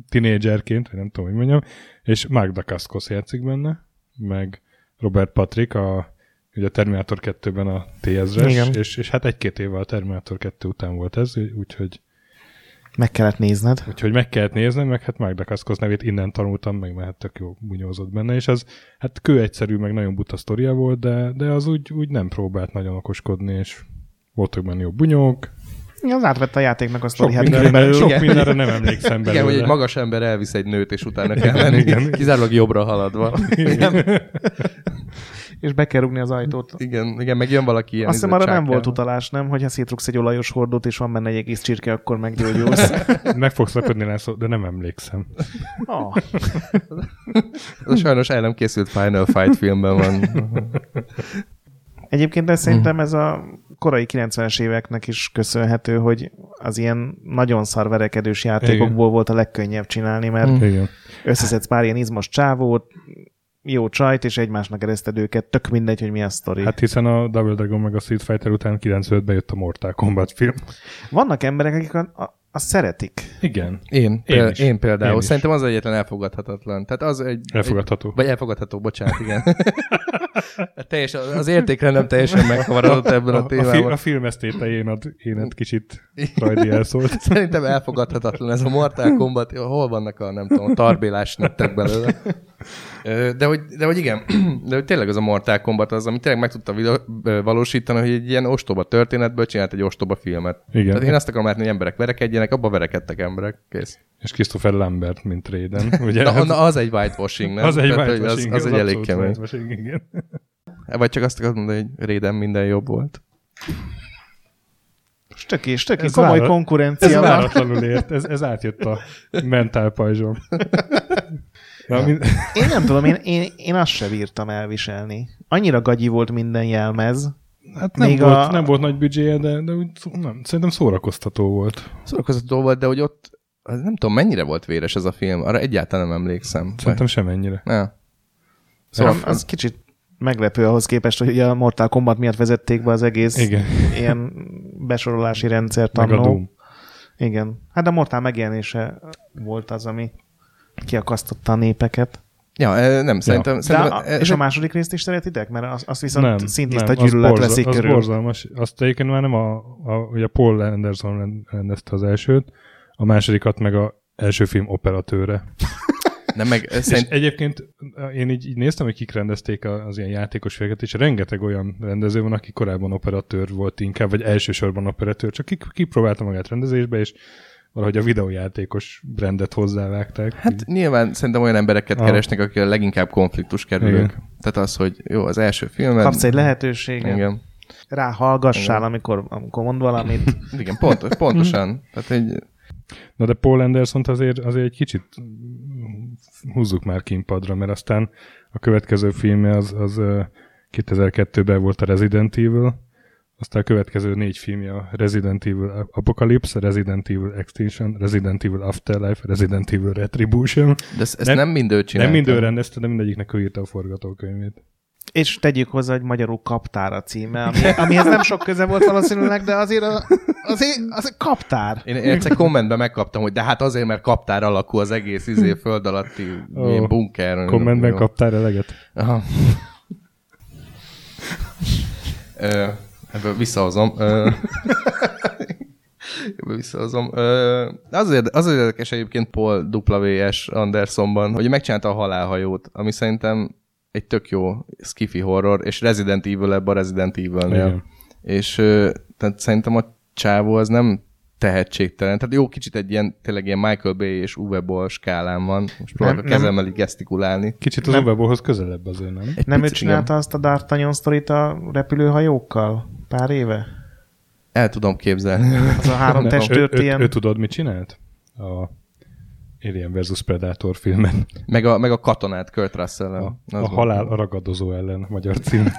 tinédzserként, vagy nem tudom, hogy mondjam, és Mark Dacascos játszik benne, meg Robert Patrick, a, ugye a Terminator 2-ben a TS-res, és, és hát egy-két évvel a Terminator 2 után volt ez, úgyhogy meg kellett nézned. Úgyhogy meg kellett néznem, meg hát Magda Kaszkosz nevét innen tanultam, meg mert tök jó bunyózott benne, és az hát kő egyszerű, meg nagyon buta sztoria volt, de, de az úgy, úgy nem próbált nagyon okoskodni, és voltak benne jó bunyók. Az átvette a játéknak a sztori. Sok, mindenre, sok mindenre nem emlékszem belőle. Igen, hogy egy magas ember elvisz egy nőt, és utána kell menni, igen. kizárólag jobbra haladva. Igen és be kell rúgni az ajtót. Igen, igen, meg jön valaki ilyen. Azt hiszem arra nem volt utalás, nem? Hogyha szétrugsz egy olajos hordót, és van benne egy egész csirke, akkor meggyógyulsz. meg fogsz lepődni, László, de nem emlékszem. Oh. Ez sajnos el nem készült Final Fight filmben van. Egyébként de szerintem ez a korai 90-es éveknek is köszönhető, hogy az ilyen nagyon szarverekedős játékokból Igen. volt a legkönnyebb csinálni, mert Igen. összeszedsz pár ilyen izmos csávót, jó csajt, és egymásnak ereszted őket, tök mindegy, hogy mi a sztori. Hát hiszen a Double Dragon meg a Street Fighter után 95-ben jött a Mortal Kombat film. Vannak emberek, akik a, a, azt szeretik. Igen. Én, én, is. én például. Én Szerintem az egyetlen elfogadhatatlan. Tehát az egy... Elfogadható. Egy, vagy elfogadható, bocsánat, igen. teljesen, az értékre nem teljesen megkavarodott ebben a, a témában. A, fi, a film esztétején ad énet kicsit rajdi elszólt. Szerintem elfogadhatatlan ez a Mortal Kombat. Hol vannak a, nem tudom, a tarbélás nettek belőle. De hogy, de hogy igen, de hogy tényleg az a Mortal Kombat az, ami tényleg meg tudta valósítani, hogy egy ilyen ostoba történetből csinált egy ostoba filmet. Igen. Tehát én azt akarom látni, hogy emberek verekedjenek, abba verekedtek emberek, kész. És Christopher Lambert, mint Raiden, ugye? na, na, az egy whitewashing, nem? Az egy whitewashing. Az, az, az egy elég kemény. Igen. Vagy csak azt akarod mondani, hogy Réden minden jobb volt. Stöki, stöki, komoly várat, konkurencia ez van. váratlanul ért, ez, ez átjött a mentál pajzsom. Na, mind... Én nem tudom, én, én, én azt sem bírtam elviselni. Annyira gagyi volt minden jelmez. Hát nem, Még volt, a... nem volt nagy büdzséje, de, de úgy, nem, szerintem szórakoztató volt. Szórakoztató volt, de hogy ott nem tudom, mennyire volt véres ez a film, arra egyáltalán nem emlékszem. Szerintem sem ennyire. Ne. Szóval az, az kicsit meglepő ahhoz képest, hogy a Mortal Kombat miatt vezették be az egész Igen. ilyen besorolási rendszert annó. Igen. Hát a Mortal megjelenése volt az, ami kiakasztotta a népeket. Ja, nem, szerintem... Ja. szerintem a, és a második részt is szeretitek? Mert azt, azt viszont nem, szintiszta gyűlölet borza, veszik az körül. borzalmas. Azt egyébként már nem a, a, ugye Paul Anderson rendezte az elsőt, a másodikat meg a első film operatőre. Nem, meg szerint... És egyébként én így, így néztem, hogy kik rendezték az ilyen játékos filmeket, és rengeteg olyan rendező van, aki korábban operatőr volt inkább, vagy elsősorban operatőr, csak kipróbálta magát rendezésbe, és valahogy a videójátékos brandet hozzávágták. Hát így. nyilván szerintem olyan embereket ah. keresnek, akik a leginkább konfliktus kerülők. Igen. Tehát az, hogy jó, az első film. Kapsz egy lehetőséget. Igen. Rá hallgassál, Igen. amikor, amikor mond valamit. Igen, pontos, pontosan. Tehát egy... Na de Paul anderson azért, azért egy kicsit húzzuk már kimpadra, mert aztán a következő filmje az, az 2002-ben volt a Resident Evil, aztán a következő négy filmje a Resident Evil Apocalypse, Resident Evil Extinction, Resident Evil Afterlife, Resident Evil Retribution. De ezt, ezt nem, nem mindő csinálta. Nem mindő rendezte, de mindegyiknek ő írta a forgatókönyvét. És tegyük hozzá, hogy magyarul kaptár a címe, ami, amihez nem sok köze volt valószínűleg, de azért, a, azért az kaptár. Én, egyszer kommentben megkaptam, hogy de hát azért, mert kaptár alakú az egész izé föld alatti oh, bunker. Kommentben kaptál eleget? Aha. Ebből visszahozom. Ebből visszahozom. Azért, azért érdekes egyébként Paul W.S. Andersonban, hogy megcsinálta a halálhajót, ami szerintem egy tök jó skiffy horror, és Resident Evil ebben a Resident Evil-nél. És tehát szerintem a csávó az nem tehetségtelen. Tehát jó, kicsit egy ilyen, tényleg ilyen Michael Bay és Uwe Boll skálán van. Most próbálok a kezemmel így gesztikulálni. Kicsit az nem, Uwe Bollhoz közelebb azért, nem? Egy nem ő csinálta igen. azt a D'Artagnan sztorit a repülőhajókkal pár éve? El tudom képzelni. Az a három testőrt ő, ilyen... Ő, ő, tudod, mit csinált? A Alien vs. Predator filmen. Meg a, meg a katonát Kurt russell A, a halál a ragadozó ellen, magyar cím.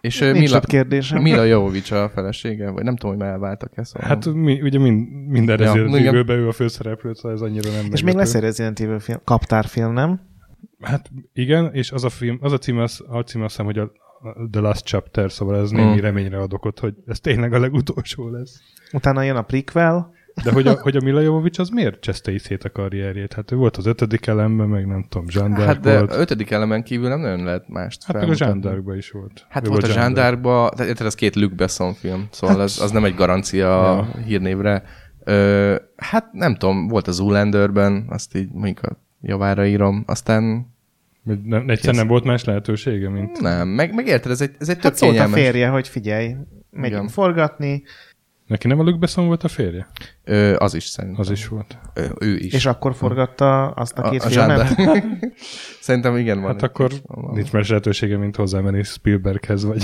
És Nincs Mila, kérdésem. Mila Jovovics a felesége, vagy nem tudom, hogy már elváltak-e. Szóval. Hát mi, ugye mind, minden ja, Resident ő a főszereplő, szóval ez annyira nem És még lesz egy Resident Evil film, kaptárfilm, nem? Hát igen, és az a film, az a cím, az, a cím azt hiszem, hogy a, The Last Chapter, szóval ez némi hmm. reményre adok ott, hogy ez tényleg a legutolsó lesz. Utána jön a prequel, de hogy a, hogy a Mila Jovovics az miért cseszte szét a karrierjét? Hát ő volt az ötödik elemben, meg nem tudom, Zsandárk Hát de volt. ötödik elemen kívül nem nagyon lehet mást Hát meg a Zsandárkban is volt. Hát ő volt a Zsandárkban, tehát ez két Luc Besson film, szóval hát, az, az nem egy garancia ja. hírnévre. Ö, hát nem tudom, volt az Zoolanderben, azt így mondjuk a javára írom, aztán nem, egyszer nem volt más lehetősége, mint... Nem, meg, meg érted, ez egy, ez egy hát tök szólt kényelmes... a férje, hogy figyelj, megyünk Igen. forgatni, Neki nem a Luke Besson volt a férje? Ö, az is szerintem. Az is volt. Ö, ő is. És akkor forgatta azt a két a, a filmet? szerintem igen van. Hát akkor van. nincs más lehetősége, mint hozzámenni Spielberghez, vagy...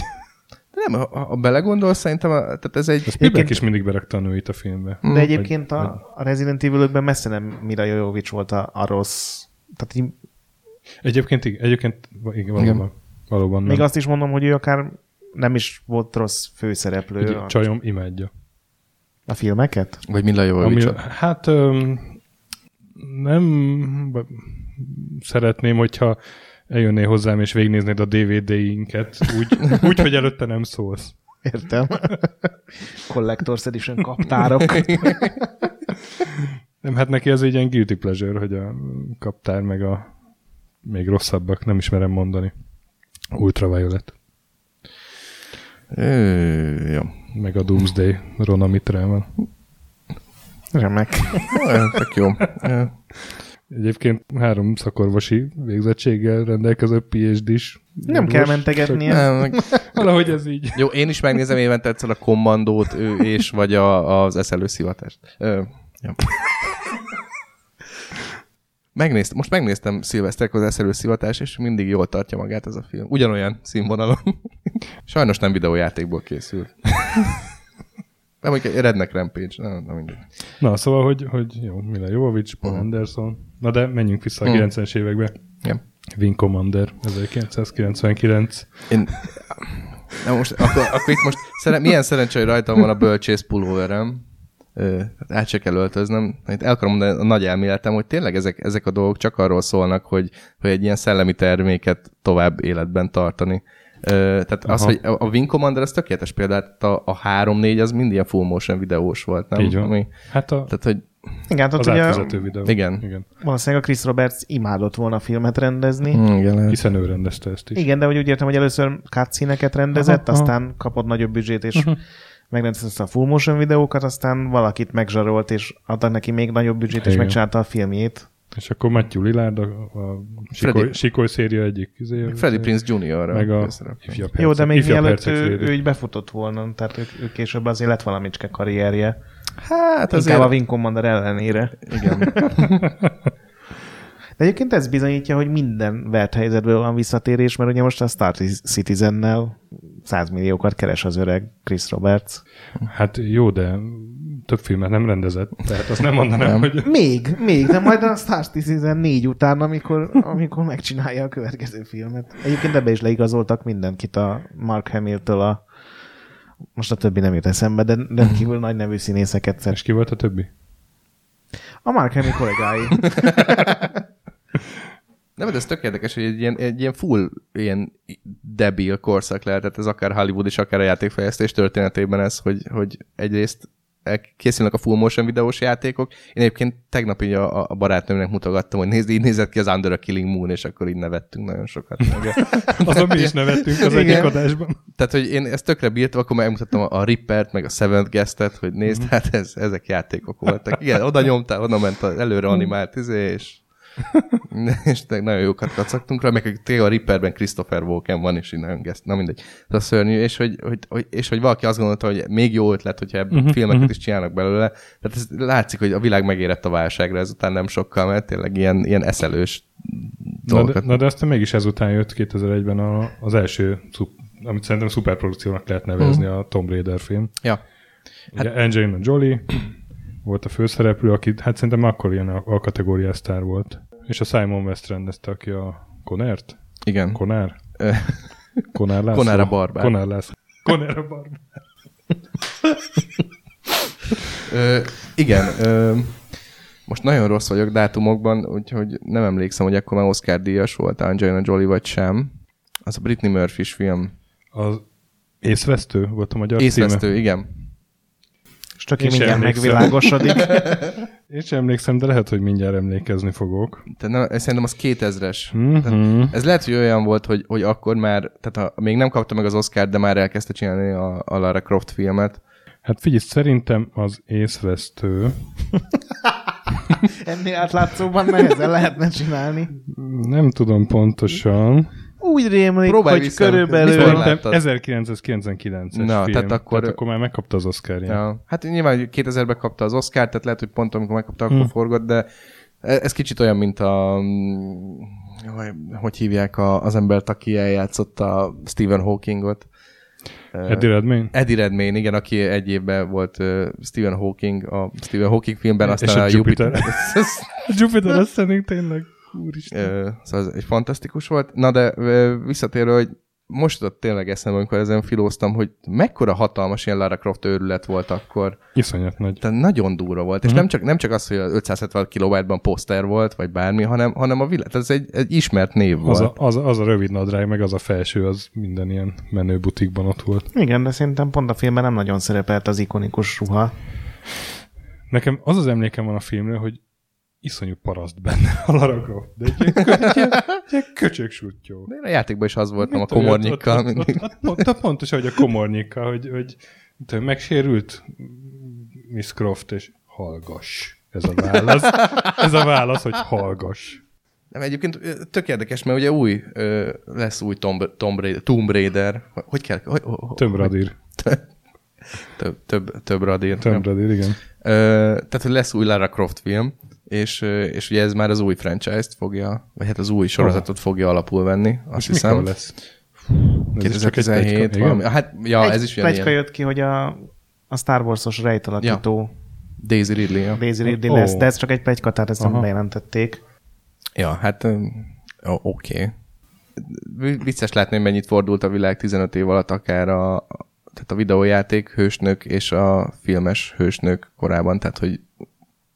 De nem, ha, ha belegondolsz, szerintem a, tehát ez egy... A Spielberg is mindig berakta a nőit a filmbe. De egyébként a, a Resident evil messze nem Mira Jojovic volt a, a rossz. Tehát így... Egyébként, egyébként igen, valóban, igen. valóban nem. Még azt is mondom, hogy ő akár nem is volt rossz főszereplő. Egy a... csajom imádja. A filmeket? Vagy Mila Jovovich? Hát öm, nem szeretném, hogyha eljönnél hozzám és végignéznéd a DVD-inket, úgy, úgy, hogy előtte nem szólsz. Értem. Collector's Edition kaptárok. nem, hát neki ez egy ilyen guilty pleasure, hogy a kaptár meg a még rosszabbak, nem ismerem mondani. Ultraviolet. Ö, jó meg a Doomsday Rona Mitrával. Remek. Tök jó. Egyébként három szakorvosi végzettséggel rendelkező phd is. Nem kell mentegetnie. Nem, Valahogy ez így. Jó, én is megnézem évente egyszer a kommandót, ő és vagy a, az eszelő szivatást. Ö, jó. Megnéztem, most megnéztem Szilveszterkor az eszelő szivatás, és mindig jól tartja magát ez a film. Ugyanolyan színvonalon. Sajnos nem videójátékból készült. Nem, mondjuk egy Redneck Rampage, nem, nem mindegy. Na, szóval, hogy, hogy jó, Mila Jovovich, Paul uh-huh. Anderson. Na de menjünk vissza a uh-huh. 90-es évekbe. Yeah. Wing Commander, 1999. Én... Na most, akkor, akkor itt most szere... milyen szerencsé, hogy rajtam van a bölcsész pulóverem. Hát át se kell öltöznem. Itt el akarom mondani a nagy elméletem, hogy tényleg ezek, ezek a dolgok csak arról szólnak, hogy, hogy egy ilyen szellemi terméket tovább életben tartani. Tehát Aha. az, hogy a Wing Commander az tökéletes példa, tehát a, a 3-4 az mind ilyen full motion videós volt, nem? Így van. Ami, hát a... Tehát, hogy igen, az ugye, videó. Igen. igen. Valószínűleg a Chris Roberts imádott volna filmet rendezni. Mm, igen, hiszen ő rendezte ezt is. Igen, de úgy értem, hogy először cutscene rendezett, aha, aztán aha. kapott nagyobb büdzsét, és uh-huh. megrendezte a full motion videókat, aztán valakit megzsarolt, és adtak neki még nagyobb büdzsét, igen. és megcsinálta a filmjét. És akkor Matthew Lillard, a, a Sikoly, Sikoly széria egyik. Izé, Freddy Prince Jr. Meg a ifjabb Jó, de még mielőtt ő, ő, így befutott volna, tehát ő, ő később azért lett valamicske karrierje. Hát azért... Inkább a Wing Commander ellenére. Igen. De egyébként ez bizonyítja, hogy minden vert helyzetből van visszatérés, mert ugye most a Star Citizen-nel 100 milliókat keres az öreg Chris Roberts. Hát jó, de több filmet nem rendezett, tehát azt nem mondanám, hogy... Még, még, de majd a Star Citizen 4 után, amikor, amikor megcsinálja a következő filmet. Egyébként ebbe is leigazoltak mindenkit a Mark Hamill-től a most a többi nem jut eszembe, de rendkívül nagy nevű színészeket. És ki volt a többi? A Mark Hamill kollégái. Nem, de ez tök érdekes, hogy egy ilyen, egy ilyen full ilyen debil korszak lehetett ez akár Hollywood és akár a játékfejlesztés történetében ez, hogy, hogy egyrészt készülnek a full motion videós játékok. Én egyébként tegnap így a, a barátnőmnek mutogattam, hogy nézd, így nézett ki az Under a Killing Moon, és akkor így nevettünk nagyon sokat. Azon mi is nevettünk az egyik adásban. Tehát, hogy én ezt tökre bírtam, akkor megmutattam a Rippert, meg a Seventh Guest-et, hogy nézd, mm. hát ez, ezek játékok voltak. Igen, oda nyomtál, oda ment az előre animált izé, és és nagyon jókat kacagtunk rá, meg tényleg a Ripperben Christopher Walken van, és így nagyon geszt, na mindegy. Ez a szörnyű, és hogy, hogy, hogy, és hogy valaki azt gondolta, hogy még jó ötlet, hogyha ebből uh-huh, filmeket uh-huh. is csinálnak belőle. Tehát ez látszik, hogy a világ megérett a válságra ezután nem sokkal, mert tényleg ilyen, ilyen eszelős na de, na de aztán mégis ezután jött 2001-ben a, az első, amit szerintem szuperprodukciónak lehet nevezni, uh-huh. a Tomb Raider film. Ja. Hát, Angelina Jolie volt a főszereplő, aki hát szerintem akkor ilyen a, a kategóriás sztár volt. És a Simon West rendezte, aki a Conert? Igen. Conár? Conár László? Conár a barbár. Conár László. Conár a barbár. ö, igen. Ö, most nagyon rossz vagyok dátumokban, úgyhogy nem emlékszem, hogy akkor már Oscar díjas volt Angelina Jolie vagy sem. Az a Britney Murphy film. Az észvesztő volt a magyar Észvesztő, címe? igen. Csak én mindjárt megvilágosodik. Én sem emlékszem, de lehet, hogy mindjárt emlékezni fogok. Tehát nem, szerintem az 2000-es. Mm-hmm. ez lehet, hogy olyan volt, hogy, hogy akkor már, tehát ha még nem kapta meg az Oscar, de már elkezdte csinálni a, a Lara Croft filmet. Hát figyelj, szerintem az észvesztő. Ennél átlátszóban nehezen lehetne csinálni. Nem tudom pontosan úgy rémlik, Próbálj hogy körülbelül... 1999-es Na, film, tehát akkor... tehát akkor már megkapta az oscar ja. Hát nyilván 2000-ben kapta az Oscar, tehát lehet, hogy pont amikor megkapta, akkor hmm. forgott, de ez kicsit olyan, mint a... Hogy hívják a, az embert, aki eljátszott a Stephen Hawkingot? Eddie Redmayne? Eddie Redmayne, igen, aki egy évben volt uh, Stephen Hawking, a Stephen Hawking filmben, aztán És a, a Jupiter. Jupiter, Jupiter Ascending tényleg. Úristen. Szóval ez egy fantasztikus volt. Na de visszatérő, hogy most ott tényleg eszembe, amikor ezen filóztam, hogy mekkora hatalmas ilyen Lara Croft őrület volt akkor. Iszonyat nagy. Tehát nagyon durva volt. Uh-huh. És mhm. nem csak, nem csak az, hogy 570 kilobájtban poszter volt, vagy bármi, hanem, hanem a világ. Ez egy, egy ismert név az volt. A, az, az a rövid nadrág, meg az a felső, az minden ilyen menő butikban ott volt. Igen, de szerintem pont a filmben nem nagyon szerepelt az ikonikus ruha. Nekem az az emlékem van a filmről, hogy iszonyú paraszt benne a Lara Croft, de egy ilyen, egy ilyen, ilyen köcsög sutyó. De én a játékban is az voltam a komornyikkal. Ott, ott, ott, ott, ott, pontos, hogy a komornyikkal, hogy, hogy, hogy megsérült Miss Croft, és hallgass. Ez a válasz. Ez a válasz, hogy hallgass. Nem, egyébként tök érdekes, mert ugye új, lesz új Tomb, Tomb, Raider, Tomb Raider. Hogy kell? Hogy, Tomb Raider. Több, több, több Raider. Tomb Raider, igen. Ö, tehát, hogy lesz új Lara Croft film, és, és ugye ez már az új franchise-t fogja, vagy hát az új sorozatot fogja alapul venni, azt és hiszem. lesz? 2017 valami. Hát, ja, Egy ez is plegyka ilyen. jött ki, hogy a, a Star Wars-os rejtalakító Daisy Ridley. Ja. Daisy Ridley Ó. lesz, de ez csak egy plegyka, tehát ezt nem Aha. bejelentették. Ja, hát oké. Okay. Vicces látni, hogy mennyit fordult a világ 15 év alatt akár a, tehát a videójáték hősnök és a filmes hősnök korában, tehát hogy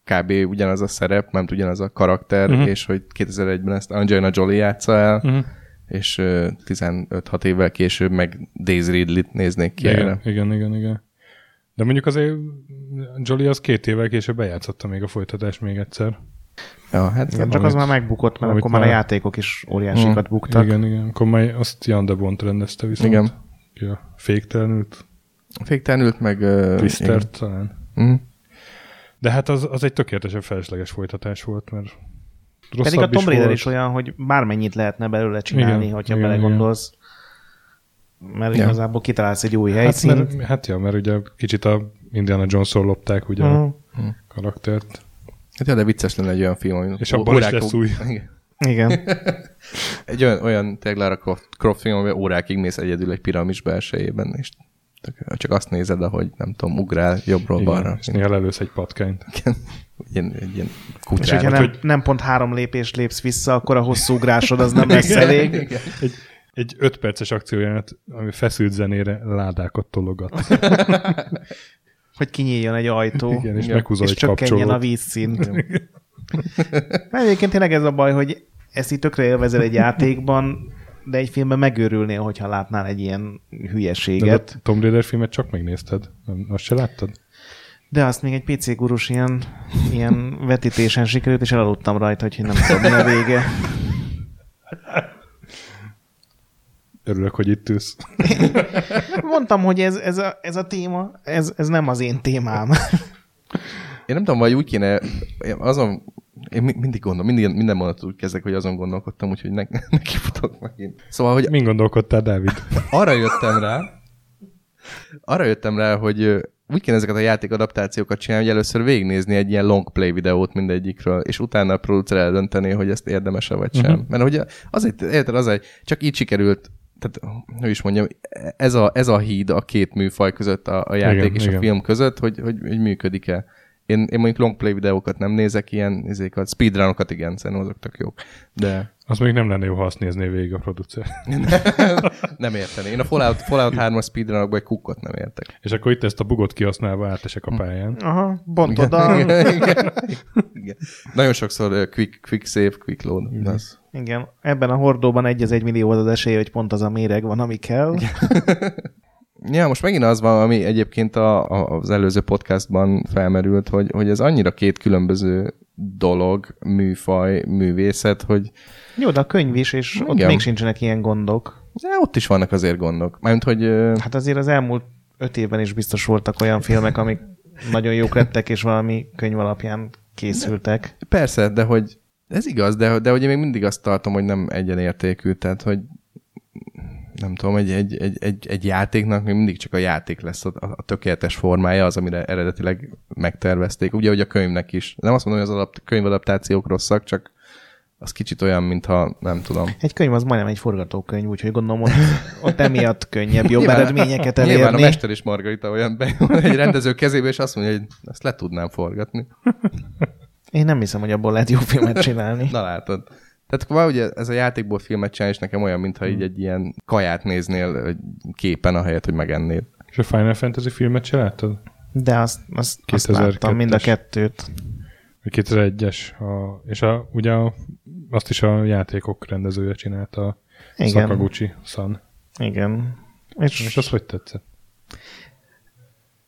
kb. ugyanaz a szerep, nem ugyanaz a karakter, uh-huh. és hogy 2001-ben ezt Angelina Jolie játsza el, uh-huh. És ö, 15-6 évvel később meg Daisy Ridley-t néznék ki erre. Igen, igen, igen, igen. De mondjuk azért Jolly az két évvel később bejátszotta még a folytatást még egyszer. Ja, hát Igen, csak az már megbukott, mert amit akkor már a játékok is óriásikat Hmm. buktak. Igen, igen. Akkor már azt Jan de Bont rendezte viszont. Igen. Ki a féktelenült, Féktelenült meg... ö, Twistert talán. igen. Mhm. De hát az, az egy tökéletesen felesleges folytatás volt, mert rosszabb Pedig a Tomb Raider is olyan, hogy bármennyit lehetne belőle csinálni, Igen, hogyha igen, belegondolsz. Mert Ja. igazából kitalálsz egy új Hát, helyszínt. mert, hát ja, mert ugye kicsit a Indiana Jones-ról lopták ugye Mhm. a karaktert. Hát ja, de vicces lenne egy olyan film, ami És abból is lesz új. Igen. Igen. Egy olyan, olyan tényleg Lara Croft, Croft film, amiben órákig mész egyedül egy piramis belsejében, és csak azt nézed, ahogy nem tudom, ugrál jobbról balra. Igen, és néha lelősz egy patkányt. Ilyen, egy ilyen És kutyára. hogyha nem, nem pont három lépést lépsz vissza, akkor a hosszú ugrásod az nem lesz elég. Egy, egy öt perces akciójánat, ami feszült zenére ládákat tologat. Hogy kinyíljon egy ajtó, Igen, és Igen. és egy csökkenjen a kapcsolót. vízszint. Mert egyébként tényleg ez a baj, hogy ezt így tökre élvezel egy játékban, de egy filmben megőrülnél, hogyha látnál egy ilyen De hülyeséget. a Tomb Raider filmet csak megnézted? Nem- Azt se láttad? De azt még egy PC gurus ilyen, ilyen vetítésen sikerült, és elaludtam rajta, hogy nem tudom, mi a vége. Örülök, hogy itt ülsz. Mondtam, hogy ez, ez, a, ez a téma, ez, ez nem az én témám. Én nem tudom, vagy úgy kéne, én azon, én mi- mindig gondolom, mindig, minden mondatot úgy kezdek, hogy azon gondolkodtam, úgyhogy ne, neki futok megint. Szóval, hogy Min gondolkodtál, Dávid? arra jöttem rá, arra jöttem rá, hogy úgy kéne ezeket a játék adaptációkat csinálni, hogy először végignézni egy ilyen long play videót mindegyikről, és utána a producer eldönteni, hogy ezt érdemese vagy sem. Uh-huh. Mert hogy az egy, érted, az egy, csak így sikerült, tehát, hogy is mondjam, ez a, ez a híd a két műfaj között, a, a játék Igen, és igen. a film között, hogy, hogy, hogy működik-e. Én, én mondjuk long play videókat nem nézek, ilyen izékat, speedrunokat igen, szerintem azok tök jók. De Az még nem lenne jó, ha azt nézné végig a producer. nem érteni. Én a Fallout, Fallout 3-as speedrunokban egy kukkot nem értek. És akkor itt ezt a bugot kihasználva átesek a pályán. Aha, bontod a... igen, igen, igen. Nagyon sokszor uh, quick, quick save, quick load. Mm. Az. Igen, ebben a hordóban egy az egy millió az esély, hogy pont az a méreg van, ami kell. Ja, most megint az van, ami egyébként a, a, az előző podcastban felmerült, hogy, hogy ez annyira két különböző dolog, műfaj, művészet, hogy Jó, de a könyv is, és Igen. ott még sincsenek ilyen gondok. de ott is vannak azért gondok. Mármint, hogy Hát azért az elmúlt öt évben is biztos voltak olyan filmek, amik nagyon jók lettek, és valami könyv alapján készültek. persze, de hogy ez igaz, de, de hogy én még mindig azt tartom, hogy nem egyenértékű, tehát hogy nem tudom, egy, egy, egy, egy, egy játéknak még mindig csak a játék lesz a, a tökéletes formája, az, amire eredetileg megtervezték. Ugye, hogy a könyvnek is. Nem azt mondom, hogy az adapt, könyvadaptációk rosszak, csak az kicsit olyan, mintha nem tudom. Egy könyv az majdnem egy forgatókönyv, úgyhogy gondolom, ott, ott emiatt könnyebb jobb Nyilván- eredményeket Nyilván a elérni. Mester és Margarita olyan be, egy rendező kezébe, és azt mondja, hogy ezt le tudnám forgatni. Én nem hiszem, hogy abból lehet jó filmet csinálni. Na látod. Tehát akkor ugye ez a játékból filmet csinálni, és nekem olyan, mintha így egy ilyen kaját néznél képen, ahelyett, hogy megennéd. És a Final Fantasy filmet se láttad? De azt, azt, azt 2002-es. láttam, mind a kettőt. A 2001-es. A, és a, ugye a, azt is a játékok rendezője csinálta, a Igen. Sakaguchi San. Igen. És És az hogy tetszett?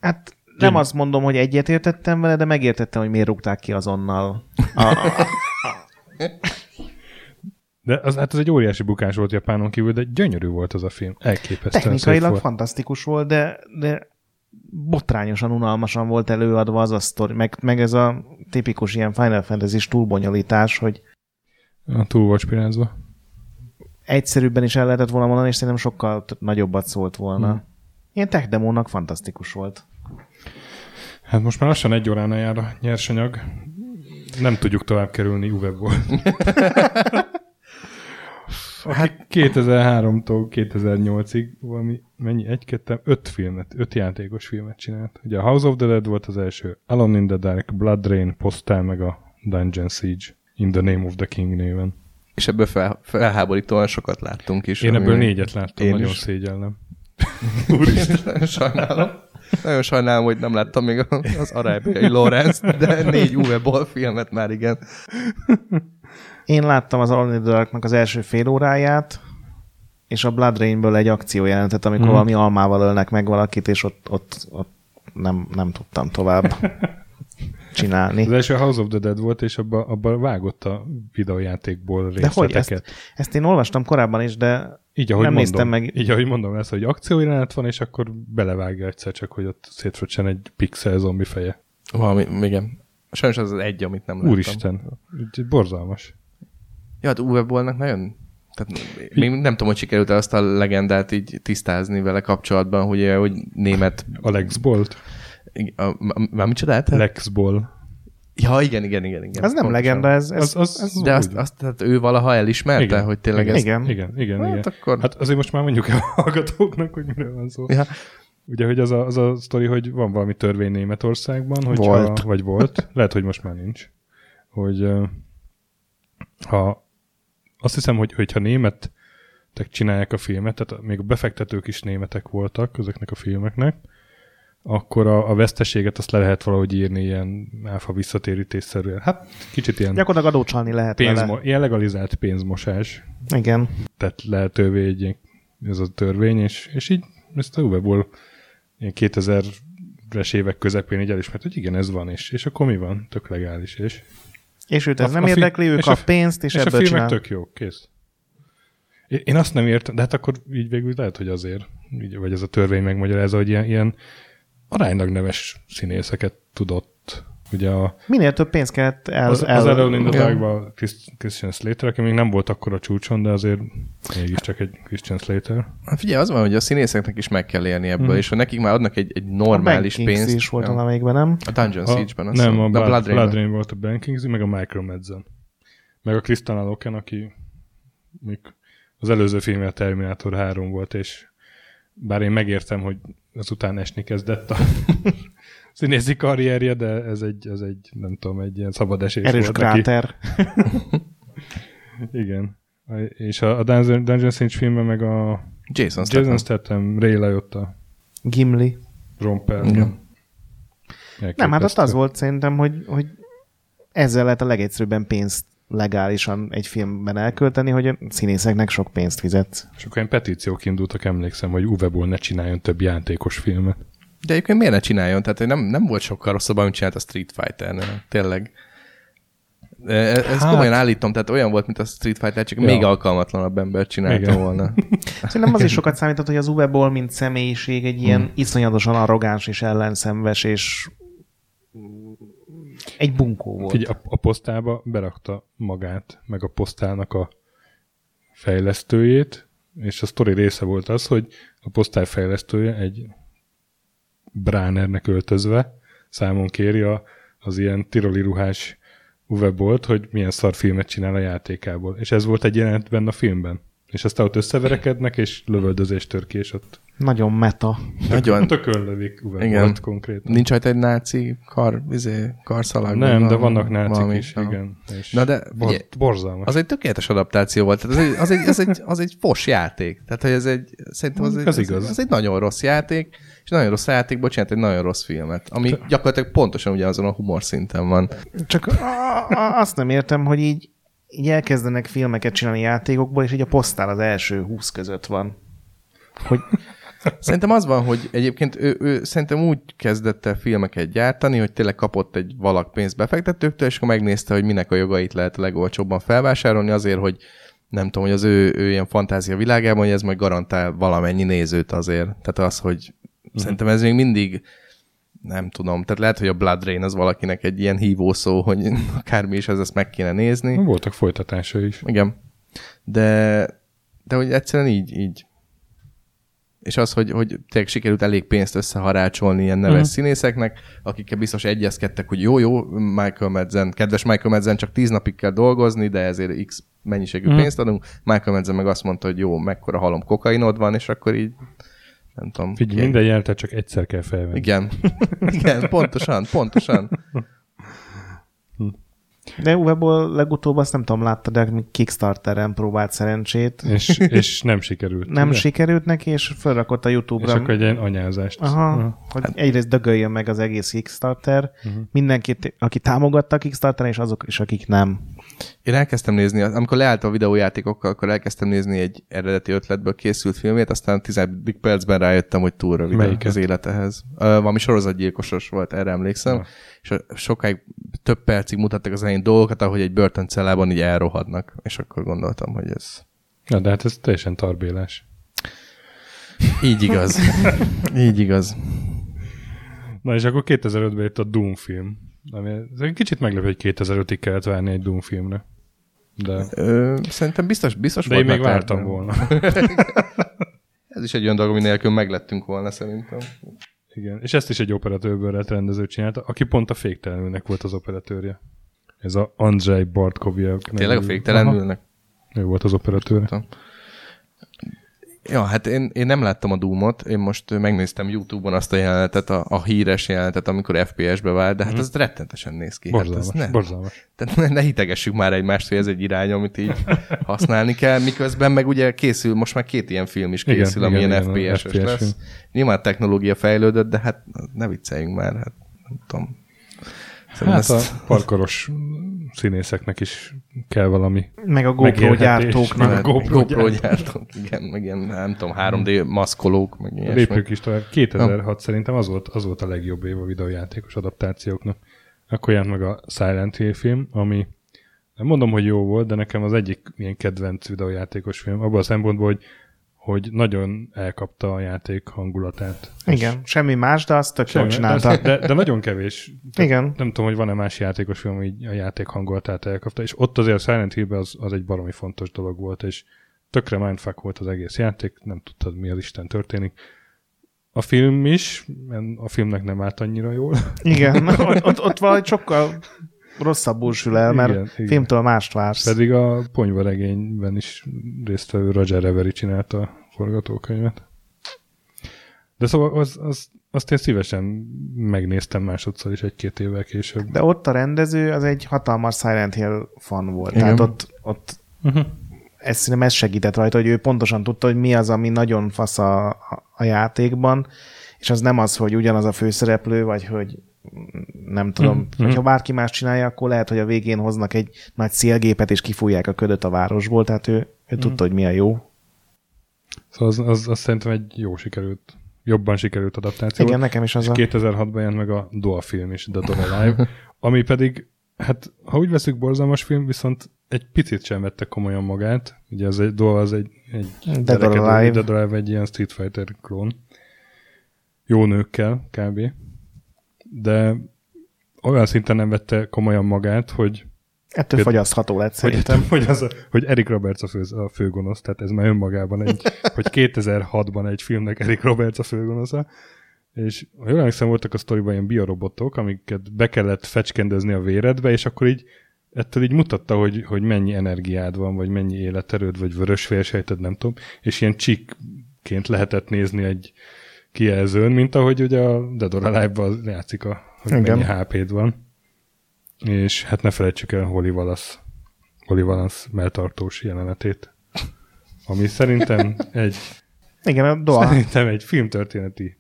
hát nem azt mondom, hogy egyetértettem vele, de megértettem, hogy miért rúgták ki azonnal. A, a, De az, hát ez egy óriási bukás volt Japánon kívül, de gyönyörű volt az a film. Elképesztően technikailag volt. fantasztikus volt, de, de botrányosan unalmasan volt előadva az a sztori, meg, meg ez a tipikus ilyen Final Fantasy-s túlbonyolítás, hogy A túl volt spirázva. egyszerűbben is el lehetett volna mondani, és szerintem sokkal nagyobbat szólt volna. Hmm. Ilyen tech demónak fantasztikus volt. Hát most már lassan egy óránál jár a nyersanyag. Nem tudjuk tovább kerülni Uwe-ból. Hát 2003-tól 2008-ig valami, mennyi, egy, kettő, öt filmet, öt játékos filmet csinált. Ugye a House of the Dead volt az első, Alone in the Dark, Blood Rain, Postal, meg a Dungeon Siege, In the Name of the King néven. És ebből fel, felháborítóan sokat láttunk is. Én ebből négyet láttam, én nagyon is. szégyellem. Úristen. Sajnálom. Nagyon sajnálom, hogy nem láttam még az arábiai Lorenz, de négy Uwe filmet már igen. Én láttam az Alone Darknak az első fél óráját, és a Blood Rainből egy akció jelentet, amikor mm. valami almával ölnek meg valakit, és ott, ott, ott nem, nem tudtam tovább csinálni. Az első House of the Dead volt, és abban abba vágott a videójátékból részleteket. De hogy ezt, ezt én olvastam korábban is, de így, ahogy nem mondom, néztem meg. Így, ahogy mondom, ez, hogy akciójelenet van, és akkor belevágja egyszer csak, hogy ott szétfröccsen egy pixel zombi feje. Valami, igen. Sajnos az az egy, amit nem láttam. Úristen, borzalmas. Ja, hát Uwe Bollnak nagyon... Tehát még nem tudom, hogy sikerült -e azt a legendát így tisztázni vele kapcsolatban, hogy, hogy német... Alex Bolt? Már micsoda? Hát? Lex Boll. Ja, igen, igen, igen. igen. Ez nem pontosan. legenda, ez... ez, az, az, ez de azt, azt, tehát ő valaha elismerte, igen, hogy tényleg igen, ez... Igen, igen, igen. Hát, igen. Akkor... hát azért most már mondjuk a hallgatóknak, hogy mire van szó. Ja. Ugye, hogy az a, az a sztori, hogy van valami törvény Németországban, hogy volt. Ha, vagy volt, lehet, hogy most már nincs, hogy ha azt hiszem, hogy hogyha németek csinálják a filmet, tehát még a befektetők is németek voltak ezeknek a filmeknek, akkor a, a veszteséget azt le lehet valahogy írni ilyen áfa visszatérítésszerűen. Hát kicsit ilyen... Gyakorlatilag adócsalni lehet pénzmo- vele. Ilyen legalizált pénzmosás. Igen. Tehát lehetővé egy ez a törvény, és, és így ezt a Uwe-ból ilyen 2000-es évek közepén így elismert, hogy igen, ez van, és, és akkor mi van? Tök legális, és... És őt ez a, nem a érdekli, ő kap pénzt, és, és ebből a filmek csinál. tök jó, kész. Én azt nem értem, de hát akkor így végül lehet, hogy azért, így, vagy ez a törvény megmagyarázza, hogy ilyen, ilyen aránylag neves színészeket tudott. Ugye a, Minél több pénzt kellett el... Az, el, az Alone in the Christian Slater, aki még nem volt akkor a csúcson, de azért mégiscsak egy Christian Slater. Hát figyelj, az van, hogy a színészeknek is meg kell élni ebből, hmm. és ha nekik már adnak egy, egy normális a pénzt... is volt ja. amelyikben, nem? A Dungeon Siege-ben. A, nem, a, a Blood, Blood, Rain, Blood Rain volt a Ben Kingsley, meg a Michael Madsen. Meg a Kristen Aloken, aki még az előző filmje a Terminator 3 volt, és bár én megértem, hogy azután esni kezdett a színészi karrierje, de ez egy, ez egy, nem tudom, egy ilyen szabad esés Erős volt kráter. Igen. És a, a Dungeon, Dungeon filmben meg a Jason Statham, Jason Statham Ray Liotta, Gimli, Romper. Igen. Nem, hát ott az volt szerintem, hogy, hogy ezzel lehet a legegyszerűbben pénzt legálisan egy filmben elkölteni, hogy a színészeknek sok pénzt fizet. És akkor ilyen petíciók indultak, emlékszem, hogy Uwe ne csináljon több játékos filmet. De egyébként miért ne csináljon? Tehát nem, nem volt sokkal rosszabb, amit csinált a Street fighter Tényleg. E, e, ezt hát... komolyan állítom, tehát olyan volt, mint a Street Fighter, csak ja. még alkalmatlanabb ember csinálta Igen. volna. Szerintem az is sokat számított, hogy az Uwe Boll, mint személyiség egy ilyen hmm. iszonyatosan arrogáns és ellenszenves és egy bunkó volt. Figyelj, a, a posztába berakta magát, meg a posztálnak a fejlesztőjét, és a sztori része volt az, hogy a posztály fejlesztője egy Bránernek öltözve számon kéri a, az ilyen tiroli ruhás Uwe Bolt, hogy milyen szar filmet csinál a játékából. És ez volt egy jelenet benne a filmben. És aztán ott összeverekednek, és lövöldözés tör ki, és ott nagyon meta. Nagyon. Tökön lövik Uwe igen. Bolt konkrétan. Nincs rajta egy náci kar, izé, karszalag. Nem, de vannak nácik valami, is, no. igen. És Na de bor, borzalmas. Az egy tökéletes adaptáció volt. Tehát az egy, az egy, az egy, az egy fos játék. Tehát, hogy ez egy, szerintem az, egy, ez igaz. Az egy nagyon rossz játék, és nagyon rossz játékból csinált egy nagyon rossz filmet, ami gyakorlatilag pontosan ugyanazon a humor szinten van. Csak azt nem értem, hogy így, így elkezdenek filmeket csinálni játékokból, és így a posztál az első húsz között van. Hogy Szerintem az van, hogy egyébként ő, ő szerintem úgy kezdett el filmeket gyártani, hogy tényleg kapott egy valak pénzt befektetőktől, és akkor megnézte, hogy minek a jogait lehet legolcsóbban felvásárolni azért, hogy nem tudom, hogy az ő, ő ilyen fantázia világában, hogy ez majd garantál valamennyi nézőt azért. Tehát az, hogy mm. szerintem ez még mindig nem tudom, tehát lehet, hogy a Blood Rain az valakinek egy ilyen hívószó, hogy akármi is, az ezt meg kéne nézni. Voltak folytatása is. Igen. De, de hogy egyszerűen így, így és az, hogy, hogy tényleg sikerült elég pénzt összeharácsolni ilyen neves uh-huh. színészeknek, akikkel biztos egyezkedtek, hogy jó, jó, Michael Madsen, kedves Michael Madsen, csak tíz napig kell dolgozni, de ezért x mennyiségű uh-huh. pénzt adunk. Michael Madsen meg azt mondta, hogy jó, mekkora halom kokainod van, és akkor így nem tudom. Figyelj, minden jelentet csak egyszer kell felvenni. Igen. Igen, pontosan, pontosan. De Uweból legutóbb azt nem tudom, látta, de Kickstarteren próbált szerencsét. És, és nem sikerült. Nem ugye? sikerült neki, és felrakott a YouTube-ra. És akkor egy ilyen anyázást. Aha, Aha. hogy hát. egyrészt dögöljön meg az egész Kickstarter. Uh-huh. Mindenkit, aki támogatta a Kickstarter, és azok is, akik nem. Én elkezdtem nézni, amikor leálltam a videójátékokkal, akkor elkezdtem nézni egy eredeti ötletből készült filmét, aztán a tizedik percben rájöttem, hogy túl rövid Melyiket? az életehez. Uh, valami sorozatgyilkosos volt, erre emlékszem. Uh és sokáig több percig mutattak az elején dolgokat, ahogy egy börtöncellában így elrohadnak, és akkor gondoltam, hogy ez... Na, de hát ez teljesen tarbélás. Így igaz. így igaz. Na, és akkor 2005-ben jött a Doom film. Ami, ez egy kicsit meglepő, hogy 2005-ig kellett várni egy Doom filmre. De... Ö, szerintem biztos, biztos De én még vártam volna. ez is egy olyan dolog, ami nélkül meglettünk volna szerintem. Igen, és ezt is egy operatőrből lett rendező csinálta, aki pont a féktelenülnek volt az operatőrje. Ez a Andrzej Bartkoviev. Tényleg a féktelenülnek? Ő volt az operatőr. Ja, hát én, én nem láttam a Doomot, én most megnéztem YouTube-on azt a jelenetet, a, a híres jelenetet, amikor FPS-be vált, de hát mm. ez rettentesen néz ki. Borzalmas, hát ez ne, borzalmas. Tehát ne, ne hitegessük már egymást, hogy ez egy irány, amit így használni kell, miközben meg ugye készül, most már két ilyen film is készül, igen, ami igen, ilyen FPS-es FPS lesz. Nyilván technológia fejlődött, de hát ne vicceljünk már, hát nem tudom. Szerintem hát ezt... a parkoros színészeknek is kell valami Meg a GoPro gyártóknak. Meg a GoPro, GoPro gyártók, igen, meg ilyen, nem tudom, 3D maszkolók, meg ilyesmi. Lépjük is tovább. 2006 ha. szerintem az volt, az volt a legjobb év a videójátékos adaptációknak. Akkor jelent meg a Silent Hill film, ami nem mondom, hogy jó volt, de nekem az egyik ilyen kedvenc videójátékos film, abban a szempontból, hogy hogy nagyon elkapta a játék hangulatát. Igen, semmi más, de azt tök jól csinálta. De, de, de nagyon kevés. Igen. Nem tudom, hogy van-e más játékos ami a játék hangulatát elkapta, és ott azért Silent hill az, az egy baromi fontos dolog volt, és tökre mindfuck volt az egész játék, nem tudtad, mi az Isten történik. A film is, a filmnek nem állt annyira jól. Igen, ott, ott, ott valahogy sokkal rosszabbul sül el, mert igen, filmtől igen. mást vársz. Pedig a ponyvaregényben is résztvevő Roger Avery csinálta a forgatókönyvet. De szóval az, az, azt én szívesen megnéztem másodszor is egy-két évvel később. De ott a rendező az egy hatalmas Silent Hill fan volt. Igen. Tehát ott, ott uh-huh. ez szerintem ez segített rajta, hogy ő pontosan tudta, hogy mi az, ami nagyon fasz a, a játékban, és az nem az, hogy ugyanaz a főszereplő, vagy hogy nem tudom, mm. hogyha bárki más csinálja, akkor lehet, hogy a végén hoznak egy nagy szélgépet, és kifújják a ködöt a városból, tehát ő, ő mm. tudta, hogy mi a jó. Szóval az, az, az szerintem egy jó sikerült, jobban sikerült adaptáció. Igen, nekem is az a... 2006-ban jelent meg a Doa film is, The Doa Live, ami pedig, hát ha úgy veszük, borzalmas film, viszont egy picit sem vette komolyan magát. Ugye az egy Doa az egy, egy Dead or Alive. Dead Alive egy ilyen Street Fighter klón. Jó nőkkel, kb de olyan szinten nem vette komolyan magát, hogy Ettől például, fagyasztható lett szerintem. Hogy, hogy, az hogy Eric Roberts a, fő, a főgonosz, tehát ez már önmagában egy, hogy 2006-ban egy filmnek Eric Roberts a főgonosza, és ha jól emlékszem, voltak a sztoriban ilyen biorobotok, amiket be kellett fecskendezni a véredbe, és akkor így ettől így mutatta, hogy, hogy mennyi energiád van, vagy mennyi életerőd, vagy vörös vérsejted, nem tudom, és ilyen csíkként lehetett nézni egy, kijelzőn, mint ahogy ugye a Dead or Alive-ban játszik, a, hogy Igen. mennyi HP-d van. És hát ne felejtsük el Holly Wallace, Holly Wallace melltartós jelenetét, ami szerintem egy igen, a Doa. Szerintem egy filmtörténeti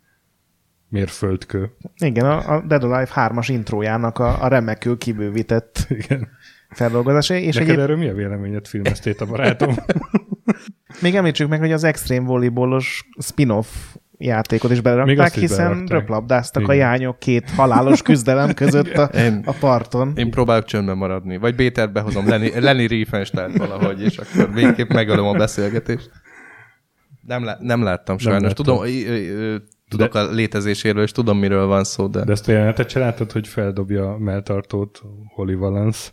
mérföldkő. Igen, a, a Dead Alive 3-as intrójának a, a remekül kibővített Igen. feldolgozása. És Neked egyéb... erről mi a véleményed filmeztét a barátom? Még említsük meg, hogy az Extreme Volleyballos spin-off játékot is belerakták, hiszen röplabdáztak Igen. a jányok két halálos küzdelem között a, én, a parton. Én próbálok csöndben maradni. Vagy Bétert behozom Lenny, Lenny Riefenstahl valahogy, és akkor végképp megölöm a beszélgetést. Nem, lá, nem láttam nem sajnos. Láttam. Tudom, tudok de, a létezéséről, és tudom, miről van szó, de... De ezt a jelenetet se láttad, hogy feldobja a melltartót Holly Valance,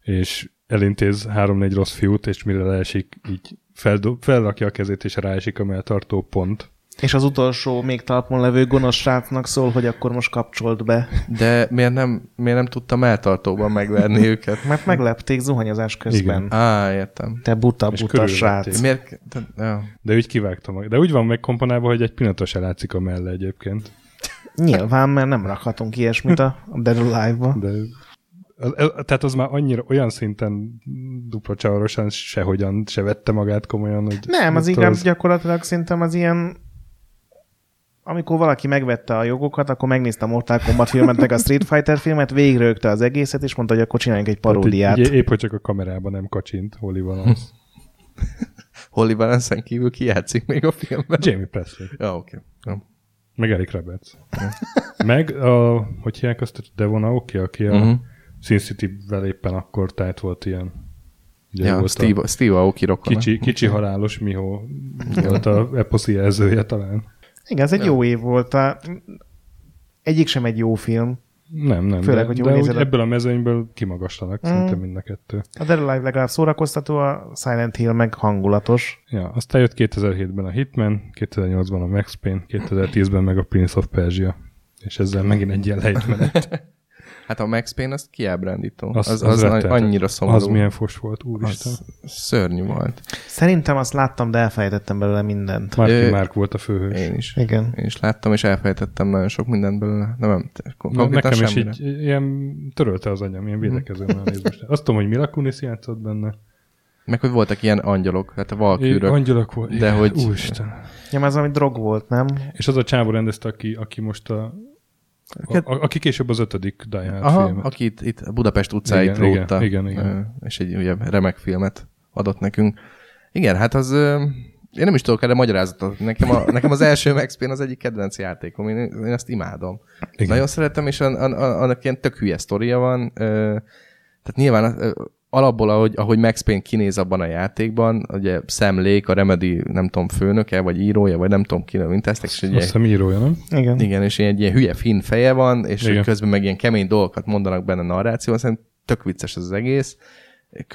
és elintéz három-négy rossz fiút, és mire leesik, így feldob, felrakja a kezét, és ráesik a melltartó pont És az utolsó még talpon levő gonosz srácnak szól, hogy akkor most kapcsolt be. De miért nem, miért nem tudtam eltartóban megverni őket? Mert meglepték zuhanyozás közben. Igen. Á, értem. Te buta, És buta srác. Miért? De, ja. De úgy kivágtam. De úgy van megkomponálva, hogy egy pillanatra se látszik a melle egyébként. Nyilván, mert nem rakhatunk ilyesmit a Dead Alive-ba. De tehát az már annyira olyan szinten dupla csavarosan sehogyan se vette magát komolyan, hogy... Nem, az inkább gyakorlatilag szerintem az ilyen amikor valaki megvette a jogokat, akkor megnézte a Mortal Kombat filmet, meg a Street Fighter filmet, végigrögte az egészet, és mondta, hogy akkor csináljunk egy paródiát. így Épp, hogy csak a kamerában nem kacsint Holly Valance. Holly Valance-en kívül ki játszik még a filmben? Jamie Presley. Ja, oké. Okay. Meg Eric Roberts. Meg a, hogy hívják azt, a Devon Aoki, aki a Mhm. Sin City-vel éppen akkor tájt volt ilyen. Ugye Ja, volt Steve, a Steve Aoki rokona. kicsi, kicsi halálos Miho volt a eposzi jelzője talán. Igen, ez egy jó év volt. A... Egyik sem egy jó film. Nem, nem. Főleg, de, hogy de jól úgy nézed ebből a mezőnyből kimagaslanak mm. szinte mind a kettő. A Dead Alive legalább szórakoztató, a Silent Hill meg hangulatos. Ja, aztán jött 2007-ben a Hitman, 2008-ban a Max Payne, 2010-ben meg a Prince of Persia. És ezzel megint egy ilyen lejtmenet. Hát a Max Payne az kiábrándító. Az, Az, az, az, annyira szomorú. Az milyen fos volt, úristen. az szörnyű volt. Szerintem azt láttam, de elfelejtettem belőle mindent. Marky Ö, Mark volt a főhős. Én is. Igen. Én is láttam, és elfelejtettem nagyon sok mindent belőle. Nem, nem, konkrétan nekem is semmire. így ilyen törölte az anyám, ilyen most. Azt tudom, hogy Mila Kunis játszott benne. Meg hogy voltak ilyen angyalok, hát a É, valkűrök. angyalok volt. de igen, hogy- Úristen. Ja, az, ami drog volt, nem? És az a csávó rendezte, aki, aki most a, a, a, aki később az ötödik Die Hard Aha, filmet. aki itt, itt Budapest utcáit Igen, rótta. igen, igen, igen. És egy ugye, remek filmet adott nekünk. Igen, hát az... Én nem is tudok erre magyarázatot. Nekem, a, nekem az első Max Payne az egyik kedvenc játékom. Én, én ezt imádom. Igen. Igen. Nagyon szeretem, és an, an, an, annak ilyen tök hülye sztoria van. Ö, tehát nyilván ö, alapból, ahogy, ahogy Max Payne kinéz abban a játékban, ugye Sam Lake, a Remedy, nem tudom, főnöke, vagy írója, vagy nem tudom ki, mint ezt, és Azt ugye hiszem írója, nem? Igen. igen, és egy ilyen hülye finn feje van, és Igen. Közben meg ilyen kemény dolgokat mondanak benne a narrációban, szerintem tök vicces az egész.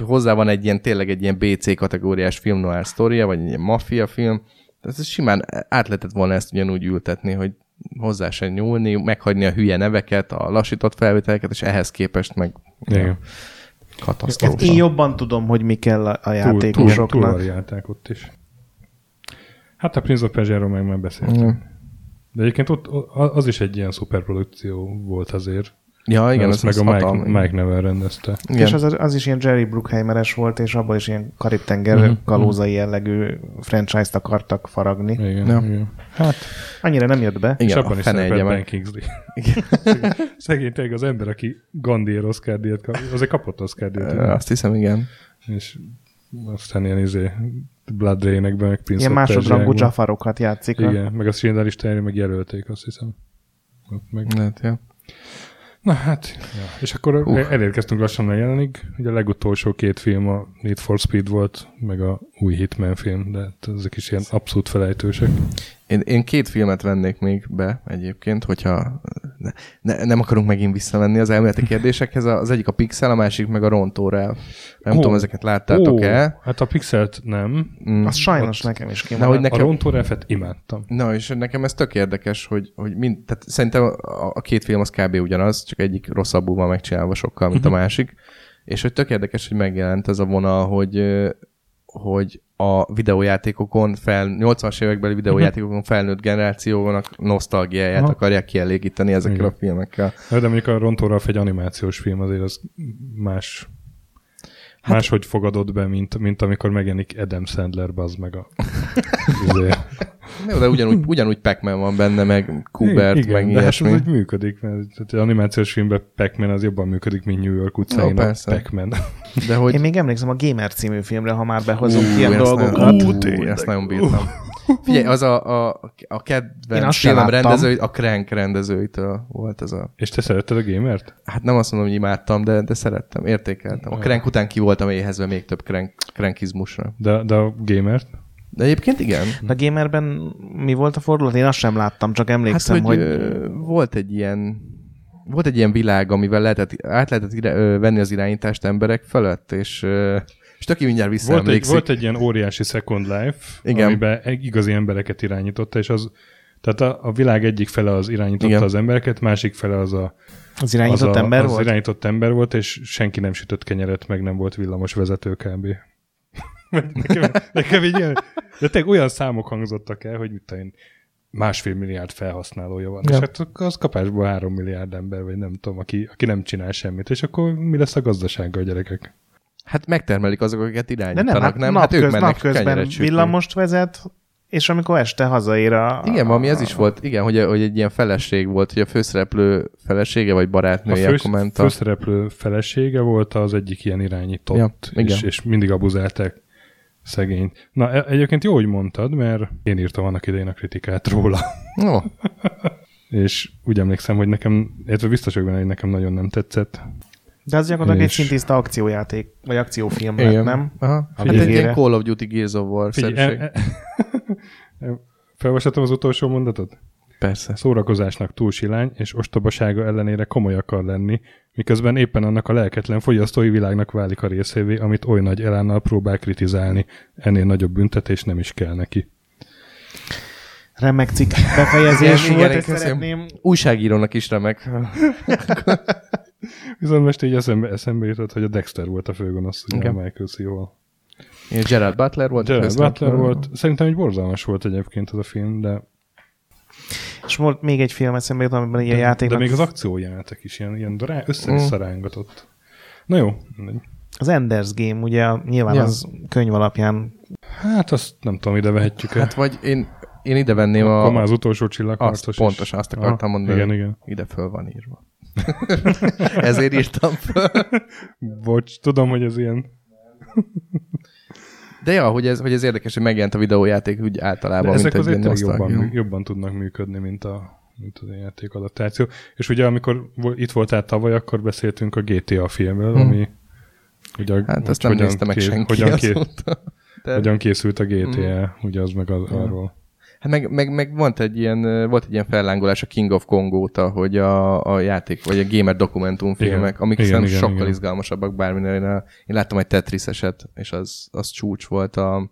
Hozzá van egy ilyen, tényleg egy ilyen BC kategóriás film noir sztoria, vagy egy ilyen maffia film. Tehát ez simán át lehetett volna ezt ugyanúgy ültetni, hogy hozzá se nyúlni, meghagyni a hülye neveket, a lassított felvételeket, és ehhez képest meg Igen. Katasztrófa. Én jobban tudom, hogy mi kell a a Túl, túl, játékosoknak. túlvariálták ott is. Hát a Prince of Persia-ról meg már beszéltünk. Mm. De egyébként ott az is egy ilyen szuperprodukció volt azért. Ja, igen, az meg a Mike, hatalmi. Mike Nevel rendezte. Igen. És az, az is ilyen Jerry Bruckheimeres volt, és abban is ilyen Karib-tenger uh-huh. kalózai jellegű franchise-t akartak faragni. Igen, Ja. igen. Hát, Annyira nem jött be. és Igen, abban a is egye Ben. Kingsley. Szegény tényleg az ember, aki Gandhiért Oscar díjat kap, azért kapott Oscar díjat. Azt hiszem, igen. és aztán ilyen izé Blood Rain-ekben, meg Prince Ilyen másodrangú. Jafarokat játszik. a- Igen, meg a Schindler listájára meg jelölték, azt hiszem. Ott meg. Lehet, ja. Na hát, ja. és akkor uh. elérkeztünk lassan a jelenig. Ugye a legutolsó két film a Need for Speed volt, meg a új Hitman film, de hát ezek is ilyen abszolút felejtősek. Én, én két filmet vennék még be egyébként, hogyha ne, ne, nem akarunk megint visszamenni az elméleti kérdésekhez. Az egyik a Pixel, a másik meg a Rontorel. Nem Ó. tudom, ezeket láttátok-e? Ó, hát a Pixelt nem. Mm. Az sajnos nekem is Na, kimaradt. hogy Nekem... A Rontorefet imádtam. na, és nekem ez tök érdekes, hogy, hogy mind, tehát szerintem a, a két film az kb. ugyanaz, csak egyik rosszabbul van megcsinálva sokkal, mint a másik. És hogy tök érdekes, hogy megjelent ez a vonal, hogy hogy a videójátékokon, fel, 80-as évekbeli videójátékokon felnőtt generációnak nosztalgiáját Aha. akarják kielégíteni ezekkel Igen. a filmekkel. De mondjuk a Rontoref egy animációs film, azért az más hát, máshogy fogadott be, mint, mint amikor megjelenik Adam Sandler, bazd meg a... izé. De ugyanúgy, ugyanúgy Pac-Man van benne, meg Kubert, Igen, meg de hát ilyesmi. ez úgy működik, mert tehát az animációs filmben Pac-Man az jobban működik, mint New York utcáin Jó, a. Pac-Man. De hogy... Én még emlékszem a Gamer című filmre, ha már behozunk Ú, ilyen dolgokat. Nagyon, Ú, én ezt nagyon bírtam. Figyelj, az a, a, a kedvenc filmem rendezői, a Crank rendezőitől volt ez a... És te szeretted a gamert? Hát nem azt mondom, hogy imádtam, de, de szerettem, értékeltem. A Crank után ki voltam éhezve még több crank, crankizmusra. De, de a gamert? De egyébként igen. A Gamerben mi volt a fordulat? Én azt sem láttam, csak Hát, emlékszem, hogy, hogy... ö, volt egy ilyen volt egy ilyen világ, amivel lehetett, át lehetett ire, ö, venni az irányítást emberek felett, és, ö, és Töki mindjárt Volt egy, visszaemlékszik. volt egy ilyen óriási Second Life, Igen. amiben igazi embereket irányította, és az, tehát a, a világ egyik fele az irányította Igen. az embereket, másik fele az a Az irányított az a, ember az volt? irányított ember volt, és senki nem sütött kenyeret, meg nem volt villamos vezető kb. nekem, nekem így ilyen, de tényleg olyan számok hangzottak el, hogy mit én, másfél milliárd felhasználója van. Ja. És hát az kapásból három milliárd ember, vagy nem tudom, aki, aki nem csinál semmit. És akkor mi lesz a gazdasággal, gyerekek? Hát megtermelik azok, akiket De irányítanak, nem, hát, nem? hát ők mennek napközben villamost vezet, és amikor este hazaér a... Igen, valami ez is volt, igen, hogy, hogy egy ilyen feleség volt, hogy a főszereplő felesége vagy A barátnője, fős, akkor ment a... főszereplő felesége volt az egyik ilyen irányított, Ja, igen. és, és mindig abuzálták szegényt. Na, e- egyébként jó, hogy mondtad, mert én írtam annak idején a kritikát róla. No, és úgy emlékszem, hogy nekem, illetve biztos vagyok benne, hogy nekem nagyon nem tetszett. De az gyakorlatilag egy És- szintiszta akciójáték, vagy akciófilm lett, igen. nem? Aha. Hát egy ilyen. Call of Duty Gears of War Figyelj, e, e, felolvashatom az utolsó mondatot? Persze. Szórakozásnak túl silány, és ostobasága ellenére komoly akar lenni, miközben éppen annak a lelketlen fogyasztói világnak válik a részévé, amit oly nagy elánnal próbál kritizálni. Ennél nagyobb büntetés nem is kell neki. Remek cikk befejezés Igen, volt, igen, ezt szeretném. Újságírónak is remek. Viszont most így eszembe, eszembe jutott, hogy a Dexter volt a főgonosz, ugye Igen. a Michael C-val. Ilyen Gerard Butler volt. Gerard. Butler volt. Szerintem egy borzalmas volt egyébként az a film, de, És volt még egy film eszembe jut, amiben ilyen de, játéknak... de még az akciójelenetek is ilyen, ilyen rá, össze-vissza rángatott. Na jó. Az Enders Game, ugye nyilván Ja. az könyv alapján Hát azt nem tudom, ide vehetjük el. Hát vagy én, én ide venném Akkor már a... az utolsó csillagharcos Azt, is. pontosan azt akartam Aha, mondani. Igen, igen. Ide föl van írva. Ezért írtam föl. Bocs, tudom, hogy ez ilyen... De ja, hogy ez, hogy ez érdekes, hogy megjelent a videójáték úgy általában, De ezek mint egy azért tényleg jobban, jobban tudnak működni, mint a, mint a játék adaptáció. És ugye amikor itt voltál tavaly, akkor beszéltünk a GTA filmről, Hmm. ami ugye, Hát azt nem hogyan nézte meg senki Hogyan, ké, hogyan készült a GTA, ugye az meg az, arról. Hát meg, meg, meg, volt, egy ilyen, volt egy ilyen fellángolás a King of Kong óta, hogy a, a játék, vagy a gamer dokumentumfilmek, Igen. amik Igen, szerintem igen, sokkal igen. izgalmasabbak bárminél. Én láttam egy Tetris eset, és az, az csúcs volt a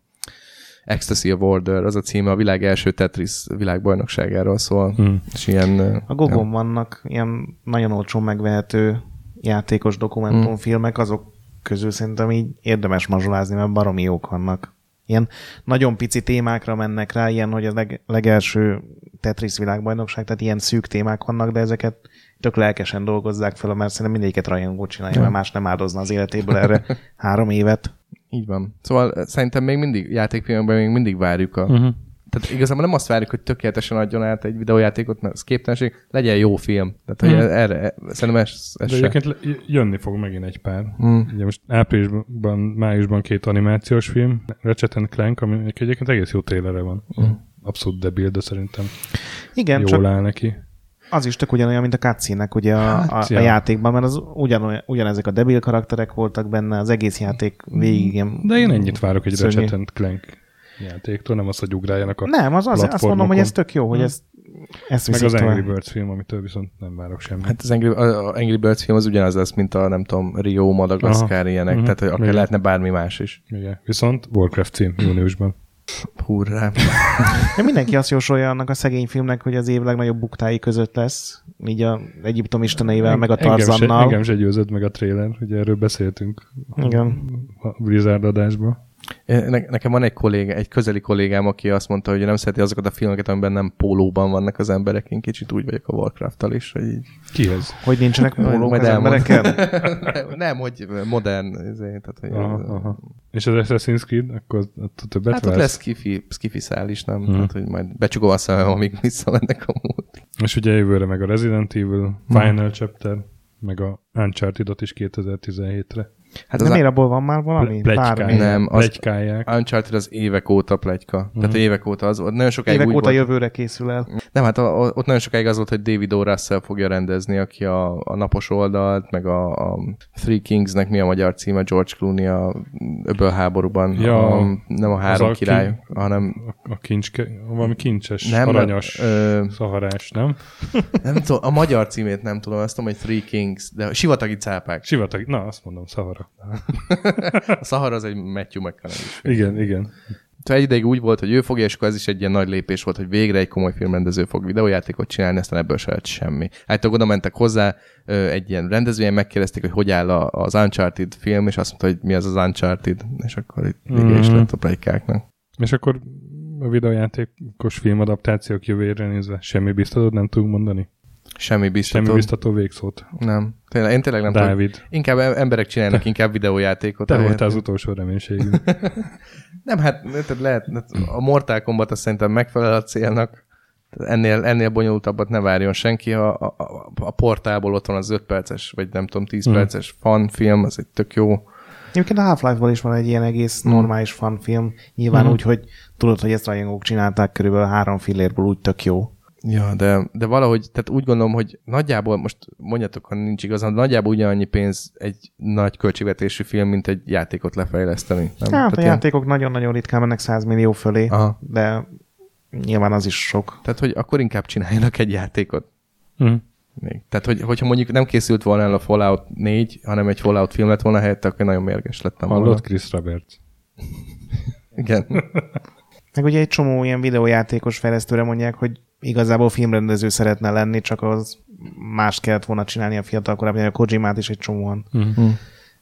Ecstasy of Order, az a címe, a világ első Tetris világbajnokságáról szól. Hmm. És ilyen... a Gogon vannak ilyen nagyon olcsón megvehető játékos dokumentumfilmek, azok közül szerintem így érdemes mazsolázni, mert baromi jók vannak. Ilyen nagyon pici témákra mennek rá, ilyen, hogy a leg, legelső Tetris világbajnokság, tehát ilyen szűk témák vannak, de ezeket tök lelkesen dolgozzák fel, mert szerintem mindegyiket rajongó csinálja, mert más nem áldozna az életéből erre három évet. Így van. Szóval eh, szerintem még mindig játékfilmekben még mindig várjuk a... Uh-huh. Tehát igazából nem azt várjuk, hogy tökéletesen adjon át egy videójátékot, mert ez képtelenség, legyen jó film. Tehát, hogy Mhm. erre, szerintem ez, ez De egyébként jönni fog megint egy pár. Mm. Ugye most áprilisban, májusban két animációs film, Ratchet Clank, ami egyébként egész jó trélere van. Mm. Abszolút debil, de szerintem Igen, jól csak áll neki. az is tök ugyanolyan, mint a cutscene ugye a, Hát, a, ja. a játékban, mert az ugyanolyan, ugyanezek a debil karakterek voltak benne, az egész játék végig ilyen De én ennyit várok egy. Ratchet Clank játéktól, nem az, hogy ugráljanak a Nem, az, az azt mondom, hogy ez tök jó, hogy Hm. ezt, ezt meg az Angry tovább. Birds film, amitől viszont nem várok semmit. Hát az Angry, a a Angry Birds film az ugyanaz lesz, mint a, nem tudom, Rio, Madagaszkár, Aha. ilyenek, Mhm. tehát hogy akár Igen. lehetne bármi más is. Igen. Viszont Warcraft cím júniusban. Hurrá. De mindenki azt jósolja annak a szegény filmnek, hogy az év legnagyobb buktái között lesz, így a Egyiptom isteneivel, meg a Engem se, Tarzannal. engem se győzött meg a trailer, ugye erről beszéltünk Igen. a Blizzard adásban. Ne, nekem van egy kollégá, egy közeli kollégám, aki azt mondta, hogy nem szereti azokat a filmeket, amiben nem pólóban vannak az emberek. Én kicsit úgy vagyok a Warcraft-tal is, hogy így... Kihez? Hogy nincsenek pólók az emberekkel? nem, hogy modern, ezért, tehát, hogy Aha, aha. És az Assassin's Creed, akkor többet Hát ott lesz skifi, skifi szál is, nem? Mhm. Tehát, hogy majd becsukom a szemem, amíg visszamennek a múlt. És ugye jövőre meg a Resident Evil, Final Chapter, meg a Uncharted-ot is 2017-re. Hát az miért abból van már valami? Plegykálják. Nem, az- Plegykálják. Uncharted az évek óta pletyka. Uh-huh. Tehát évek óta az volt. Nagyon sokáig Évek úgy óta volt. jövőre készül el. Nem, hát a, a, ott nagyon sokáig az volt, hogy David O. Russell fogja rendezni, aki a, a napos oldalt, meg a, a Three Kingsnek mi a magyar címe, George Clooney a öbölháborúban. Ja, a, nem a három a király, king- hanem A, a kincske, valami kincses, nem, aranyas, Ö, szaharás, nem? nem tudom, a magyar címét nem tudom, azt tudom, hogy Three Kings, de sivatagi cápák. Sivatag, na azt mondom, szahara. Szahara. a Szahara az egy Matthew McConaughey. Igen, igen. Tehát egy ideig úgy volt, hogy ő fogja, és akkor ez is egy ilyen nagy lépés volt, hogy végre egy komoly filmrendező fog videójátékot csinálni, aztán ebből se lett semmi. Hát oda mentek hozzá, egy ilyen rendezvényen megkérdezték, hogy hogy áll az Uncharted film, és azt mondta, hogy mi az az Uncharted, és akkor itt vége is lett a plejkáknak. És akkor a videójátékos filmadaptációk jövőjére nézve semmi biztatót nem tudunk mondani? Semmi biztató. Semmi biztató végszót. Nem. Tényleg, én tényleg nem Dávid. tudom. Inkább emberek csinálnak te, inkább videójátékot. Te voltál az utolsó reménységünk. nem, hát tehát lehet, a Mortal Kombat azt szerintem megfelel a célnak. Ennél, ennél bonyolultabbat ne várjon senki. A, a, a portából ott van az 5 perces, vagy nem tudom, 10 mm. perces film, az egy tök jó. Egyébként a Half-Life-ból is van egy ilyen egész mm. normális film. Nyilván mm. úgy, hogy tudod, hogy ezt rajongók csinálták körülbelül három fillérből úgy tök jó. Ja, de, de valahogy, tehát úgy gondolom, hogy nagyjából, most mondjatok, ha nincs igazán, nagyjából ugyanannyi pénz egy nagy költségvetésű film, mint egy játékot lefejleszteni. Nem? Hát tehát a játékok nagyon-nagyon ritkán mennek 100 millió fölé, Aha. de nyilván az is sok. Tehát, hogy akkor inkább csináljanak egy játékot. Mm. Még. Tehát, hogy, hogyha mondjuk nem készült volna el a Fallout 4, hanem egy Fallout film lett volna helyette, akkor nagyon mérges lettem volna. Hallott Chris Roberts. Igen. Meg ugye egy csomó ilyen videójátékos fejlesztőre mondják, hogy igazából filmrendező szeretne lenni, csak az más kellett volna csinálni a fiatalkorában, a Kojimát is egy csomóan uh-huh.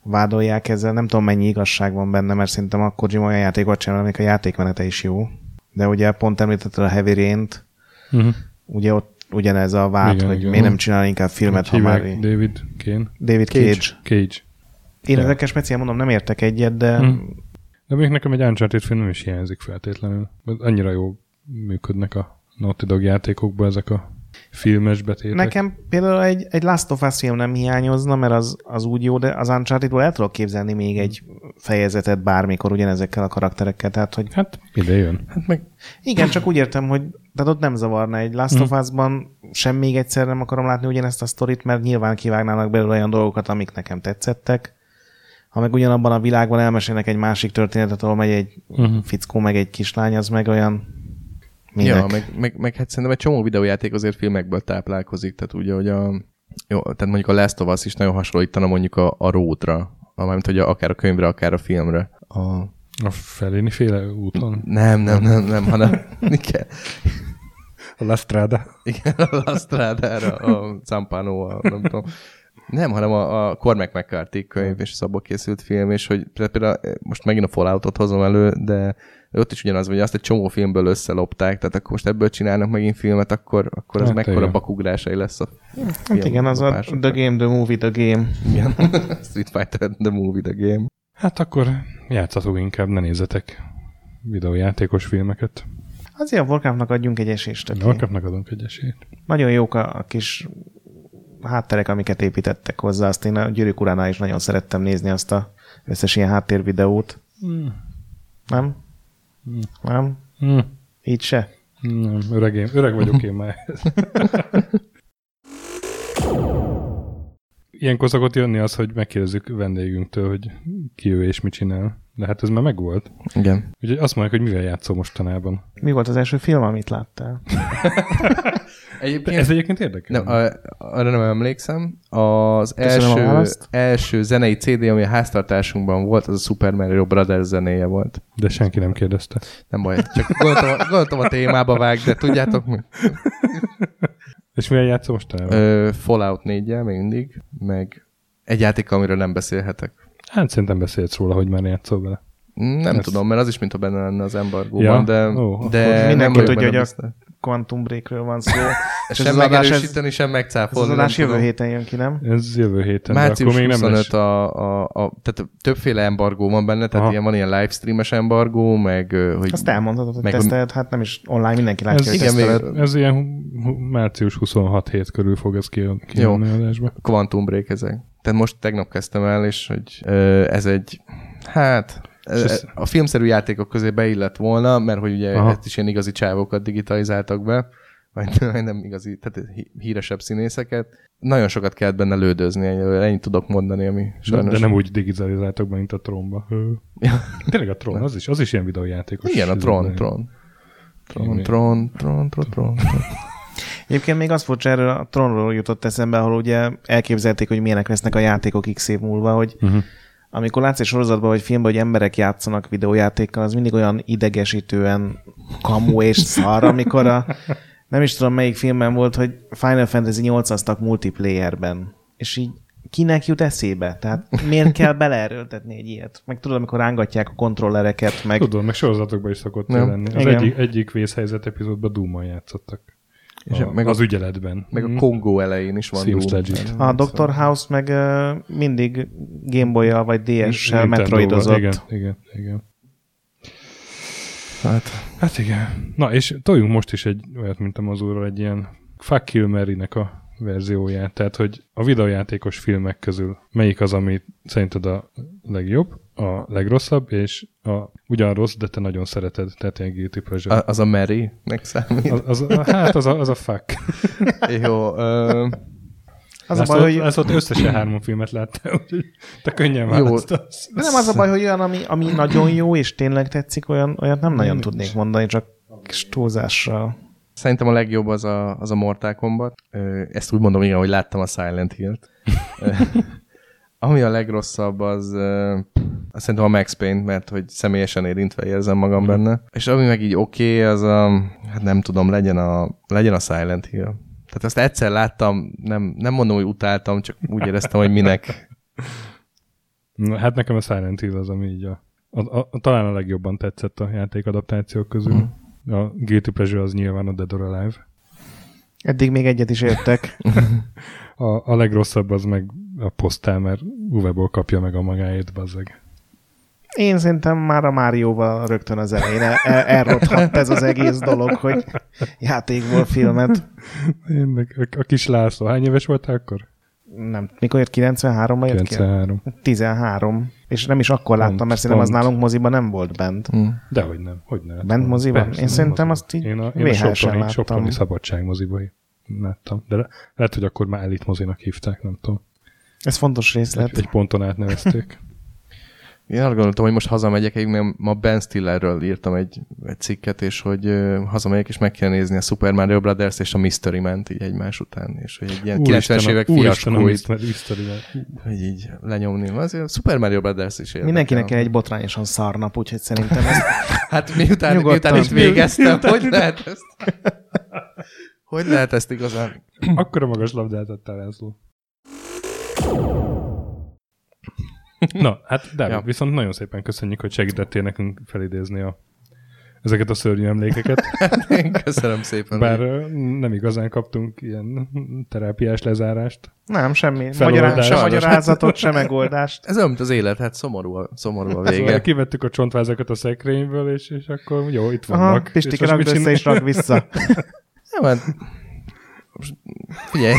vádolják ezzel. Nem tudom, mennyi igazság van benne, mert szerintem a Kojima olyan játékot csinál, amik a játékmenete is jó. De ugye pont említetted a Heavy Rain-t, uh-huh. ugye ott ugyanez a vád, igen, hogy igen. miért nem csinál inkább filmet, ha már... David Kane. David Cage. Cage. Cage. Én ezekkel speciál mondom, nem értek egyet, de... Uh-huh. De még nekem egy Uncharted film nem is hiányzik feltétlenül. Annyira jó működnek a Naughty Dog játékokban ezek a filmes betétek. Nekem például egy, egy Last of Us film nem hiányozna, mert az, az úgy jó, de az uncharted el tudok képzelni még egy fejezetet bármikor ugyanezekkel a karakterekkel, tehát hogy... Hát ide jön. Hát meg... Igen, csak úgy értem, hogy tehát ott nem zavarna egy Last mm. of Us-ban, sem még egyszer nem akarom látni ugyanezt a sztorit, mert nyilván kivágnának belőle olyan dolgokat, amik nekem tetszettek. Ha meg ugyanabban a világban elmesélnek egy másik történetet, ahol megy egy uh-huh. fickó, meg egy kislány, az meg olyan Minek? Ja, meg, meg, meg hát szerintem egy csomó videójáték azért filmekből táplálkozik, tehát ugye, hogy a, jó, tehát mondjuk a Last of Us is nagyon hasonlítana mondjuk a, a Rótra, mármint hogy a, akár a könyvre, akár a filmre. A, a feléni féle úton? Nem, nem, nem, nem, hanem kell. A La Strada. Igen, a La Strada, a Zampano, a, nem tudom. Nem, hanem a, a Cormac McCarthy könyv, és szabba készült film, és hogy például most megint a Falloutot hozom elő, de ott is ugyanaz, hogy azt egy csomó filmből összelopták, tehát akkor most ebből csinálnak megint filmet, akkor, akkor az hát mekkora bakugrásai lesz a Hát igen, az a The Game, The Movie, The Game. Igen, Street Fighter, The Movie, The Game. Hát akkor játszatok inkább, ne nézzetek videójátékos filmeket. Azért a Warcraftnak adjunk egy esélyt. A Warcraftnak adunk egy esélyt. Nagyon jók a, a kis hátterek, amiket építettek hozzá. Azt én a Gyűrűk uránál is nagyon szerettem nézni azt a összes ilyen háttérvideót. Mm. Nem? Mm. Nem? Mm. Így se? Nem, öreg, én, öreg vagyok én már. Ilyenkor szokott jönni az, hogy megkérdezzük vendégünktől, hogy ki ő és mit csinál. De hát ez már megvolt. Igen. Úgyhogy azt mondják, hogy mivel játszol mostanában. Mi volt az első film, amit láttál? egyébként, ez egyébként érdekel. Nem, a, arra nem emlékszem. Az első, első zenei CD, ami a háztartásunkban volt, az a Super Mario Brothers zenéje volt. De senki nem kérdezte. Nem baj, csak gondoltam, gondoltam a témába vág, de tudjátok mi? És milyen játszol mostanában? Ö, Fallout 4 még mindig, meg egy játék, amiről nem beszélhetek. Hát szerintem beszélsz róla, hogy már játszol vele. Nem Ezt... tudom, mert az is, mintha benne lenne az embargóban, ja? de, oh, de mindenki tudja, hogy a Quantum Breakről van szó. és sem megerősíteni, sem megcáfolni. Ez az adás jövő héten jön ki, nem? Ez jövő héten, Március akkor még 25 nem. A, a, a, tehát többféle embargó van benne, tehát ilyen, van ilyen livestreames embargó, meg... Hogy, Azt elmondhatod, hogy meg, teszteled, hát nem is online mindenki látja, ez, hogy igen, még, Ez ilyen március 26 hét körül fog ez kijönni Jó, adásba. Quantum Break ezek. Tehát most tegnap kezdtem el, és hogy ez egy, hát a filmszerű játékok közé beillett volna, mert hogy ugye Aha. ezt is ilyen igazi csávokat digitalizáltak be, vagy nem igazi, tehát híresebb színészeket. Nagyon sokat kellett benne lődözni, ennyit tudok mondani, ami sajnos... De, de nem úgy digitalizáltak be, mint a Tronba. Tényleg a Tron, az is, az is ilyen videójátékos. Igen, a Tron, Tron. Tron, Tron, Tron, Tron, Tron. Egyébként még az furcsa, erről a Tronról jutott eszembe, ahol ugye elképzelték, hogy milyenek lesznek a játékok x év múlva, hogy uh-huh amikor látsz egy sorozatban vagy filmben, hogy emberek játszanak videójátékkal, az mindig olyan idegesítően kamu és szar, amikor a, nem is tudom melyik filmben volt, hogy Final Fantasy 8 multiplayerben. És így kinek jut eszébe? Tehát miért kell beleerőltetni egy ilyet? Meg tudod, amikor rángatják a kontrollereket, meg... Tudom, meg sorozatokban is szokott nem. lenni. Az egyik, egyik vészhelyzet epizódban Doom-mal játszottak. És a, meg az a, ügyeletben. Meg a mhm. Kongó elején is van Doom. A Dr. House meg uh, mindig gameboy vagy DS-sel metroidozott. Igen, igen, igen. Hát. hát igen. Na, és toljunk most is egy olyat, mint a Mazurról, egy ilyen Fuck Kill Mary-nek a verzióját. Tehát, hogy a videójátékos filmek közül melyik az, ami szerinted a legjobb, a legrosszabb, és a ugyan rossz, de te nagyon szereted, tehát ilyen guilty pleasure. A, az a Mary számít? Az, az, a, hát az a, az a fuck. Jó. Ö... Az ezt a baj, ott, hogy... Ezt ott összesen három filmet láttál, úgyhogy te könnyen választasz. De nem az a baj, hogy olyan, ami, ami nagyon jó, és tényleg tetszik, olyan, olyat nem nagyon Nincs. tudnék mondani, csak kis túlzással. Szerintem a legjobb az a, az a Mortal Kombat. Ezt úgy mondom, igen, hogy láttam a Silent Hill-t. Ami a legrosszabb, az azt szerintem a Max Payne, mert hogy személyesen érintve érzem magam mm. benne. És ami meg így oké, okay, az a, hát nem tudom, legyen a, legyen a Silent Hill. Tehát azt egyszer láttam, nem, nem mondom, hogy utáltam, csak úgy éreztem, hogy minek. Na, hát nekem a Silent Hill az, ami így a, a, a, talán a legjobban tetszett a játékadaptációk közül. Mm. A Guilty Pleasure az nyilván a Dead or Alive. Eddig még egyet is értek. a, a legrosszabb az meg a posztál, mert Uweból kapja meg a magáét, bazzeg. Én szerintem már a Márióval rögtön az elején el, el, elrothadt ez az egész dolog, hogy játékból filmet. Én, a kis László, hány éves voltál akkor? Nem, mikor jött 93-ban jött 93. ki? 13. És nem is akkor láttam, pont, mert szerintem az nálunk moziban nem volt bent. Mm. Dehogy nem, hogy nem. Bent moziban? Persze, én szerintem azt így én a, én a Soproni, Soproni szabadság moziban láttam. De le, lehet, hogy akkor már elit mozinak hívták, nem tudom. Ez fontos részlet. Egy, egy ponton átnevezték. Én arra gondoltam, hogy most hazamegyek, mert ma Ben Stillerről írtam egy, egy cikket, és hogy uh, hazamegyek, és meg kell nézni a Super Mario Brothers és a Mystery man így egymás után, és hogy egy ilyen 90-es évek fiaskóit, hogy így lenyomni. Azért a Super Mario Brothers is érdekel. Mindenkinek egy botrányosan szarnap, úgyhogy szerintem ezt Hát miután, miután itt végeztem, hogy lehet ezt? Hogy lehet ezt igazán? Akkora magas labdát adtál, László. Na, hát Dávid, ja. viszont nagyon szépen köszönjük, hogy segítettél nekünk felidézni a, ezeket a szörnyű emlékeket. Én köszönöm szépen. Bár nem igazán kaptunk ilyen terápiás lezárást. Nem, semmi. Magyaráz, sem magyarázatot, sem megoldást. Ez olyan, mint az élet, hát szomorú a, szomorú a vége. Szóval kivettük a csontvázakat a szekrényből, és, és akkor jó, itt vannak. Aha, Pisti, rakd össze és rak vissza. Nem, hát figyelj,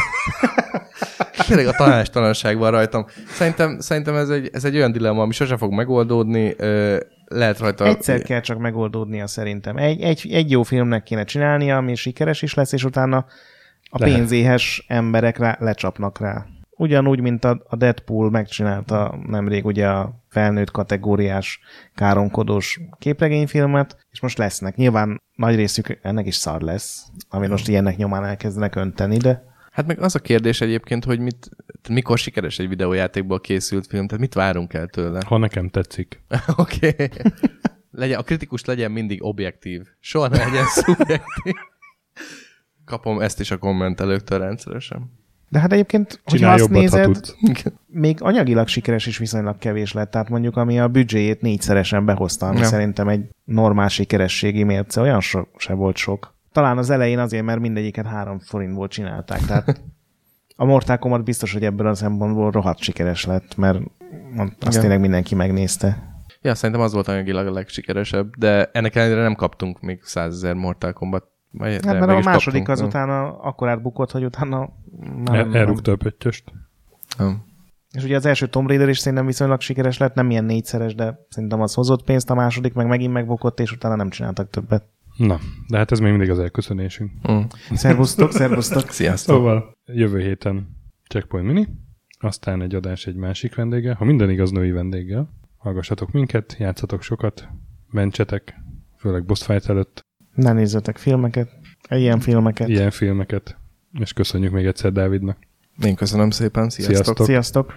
tényleg a tanástalanság van rajtam. Szerintem, szerintem ez, egy, ez egy olyan dilemma, ami sose fog megoldódni, lehet rajta... Egyszer kell csak megoldódnia szerintem. Egy, egy, egy jó filmnek kéne csinálnia, ami sikeres is lesz, és utána a lehet. pénzéhes emberek rá, lecsapnak rá. Ugyanúgy, mint a Deadpool megcsinálta nemrég ugye a felnőtt kategóriás káromkodós képregényfilmet, és most lesznek. Nyilván nagy részük ennek is szar lesz, ami most ilyennek nyomán elkezdenek önteni, de... Hát meg az a kérdés egyébként, hogy mit, mikor sikeres egy videójátékból készült film, tehát mit várunk el tőle? Ha nekem tetszik. Oké. okay. legyen, a kritikus legyen mindig objektív. Soha ne legyen szubjektív. Kapom ezt is a kommentelőktől rendszeresen. De hát egyébként, hogyha azt nézed, ha még anyagilag sikeres is viszonylag kevés lett. Tehát mondjuk, ami a büdzséjét négyszeresen behozta, ami ja. szerintem egy normál sikerességi mérce, olyan so, se volt sok. Talán az elején azért, mert mindegyiket három forintból csinálták. Tehát a Mortal Kombat biztos, hogy ebből a szempontból rohadt sikeres lett, mert azt ja. tényleg mindenki megnézte. Ja, szerintem az volt anyagilag a legsikeresebb, de ennek ellenére nem kaptunk még százezer Mortal Kombat hát mert a második kaptunk, az utána akkor átbukott, hogy utána már elrúgta a pöttyöst. És ugye az első Tomb Raider is szerintem viszonylag sikeres lett, nem ilyen négyszeres, de szerintem az hozott pénzt, a második meg megint megbukott, és utána nem csináltak többet. Na, de hát ez még mindig az elköszönésünk. Mm. Szervusztok, szervusztok. Sziasztok. Szóval jövő héten Checkpoint Mini, aztán egy adás egy másik vendége, ha minden igaz női vendéggel. Hallgassatok minket, játszatok sokat, mentsetek, főleg boss fight előtt. Ne nézzetek filmeket, ilyen filmeket. Ilyen filmeket. És köszönjük még egyszer Dávidnak. Én köszönöm szépen, sziasztok! Sziasztok! sziasztok.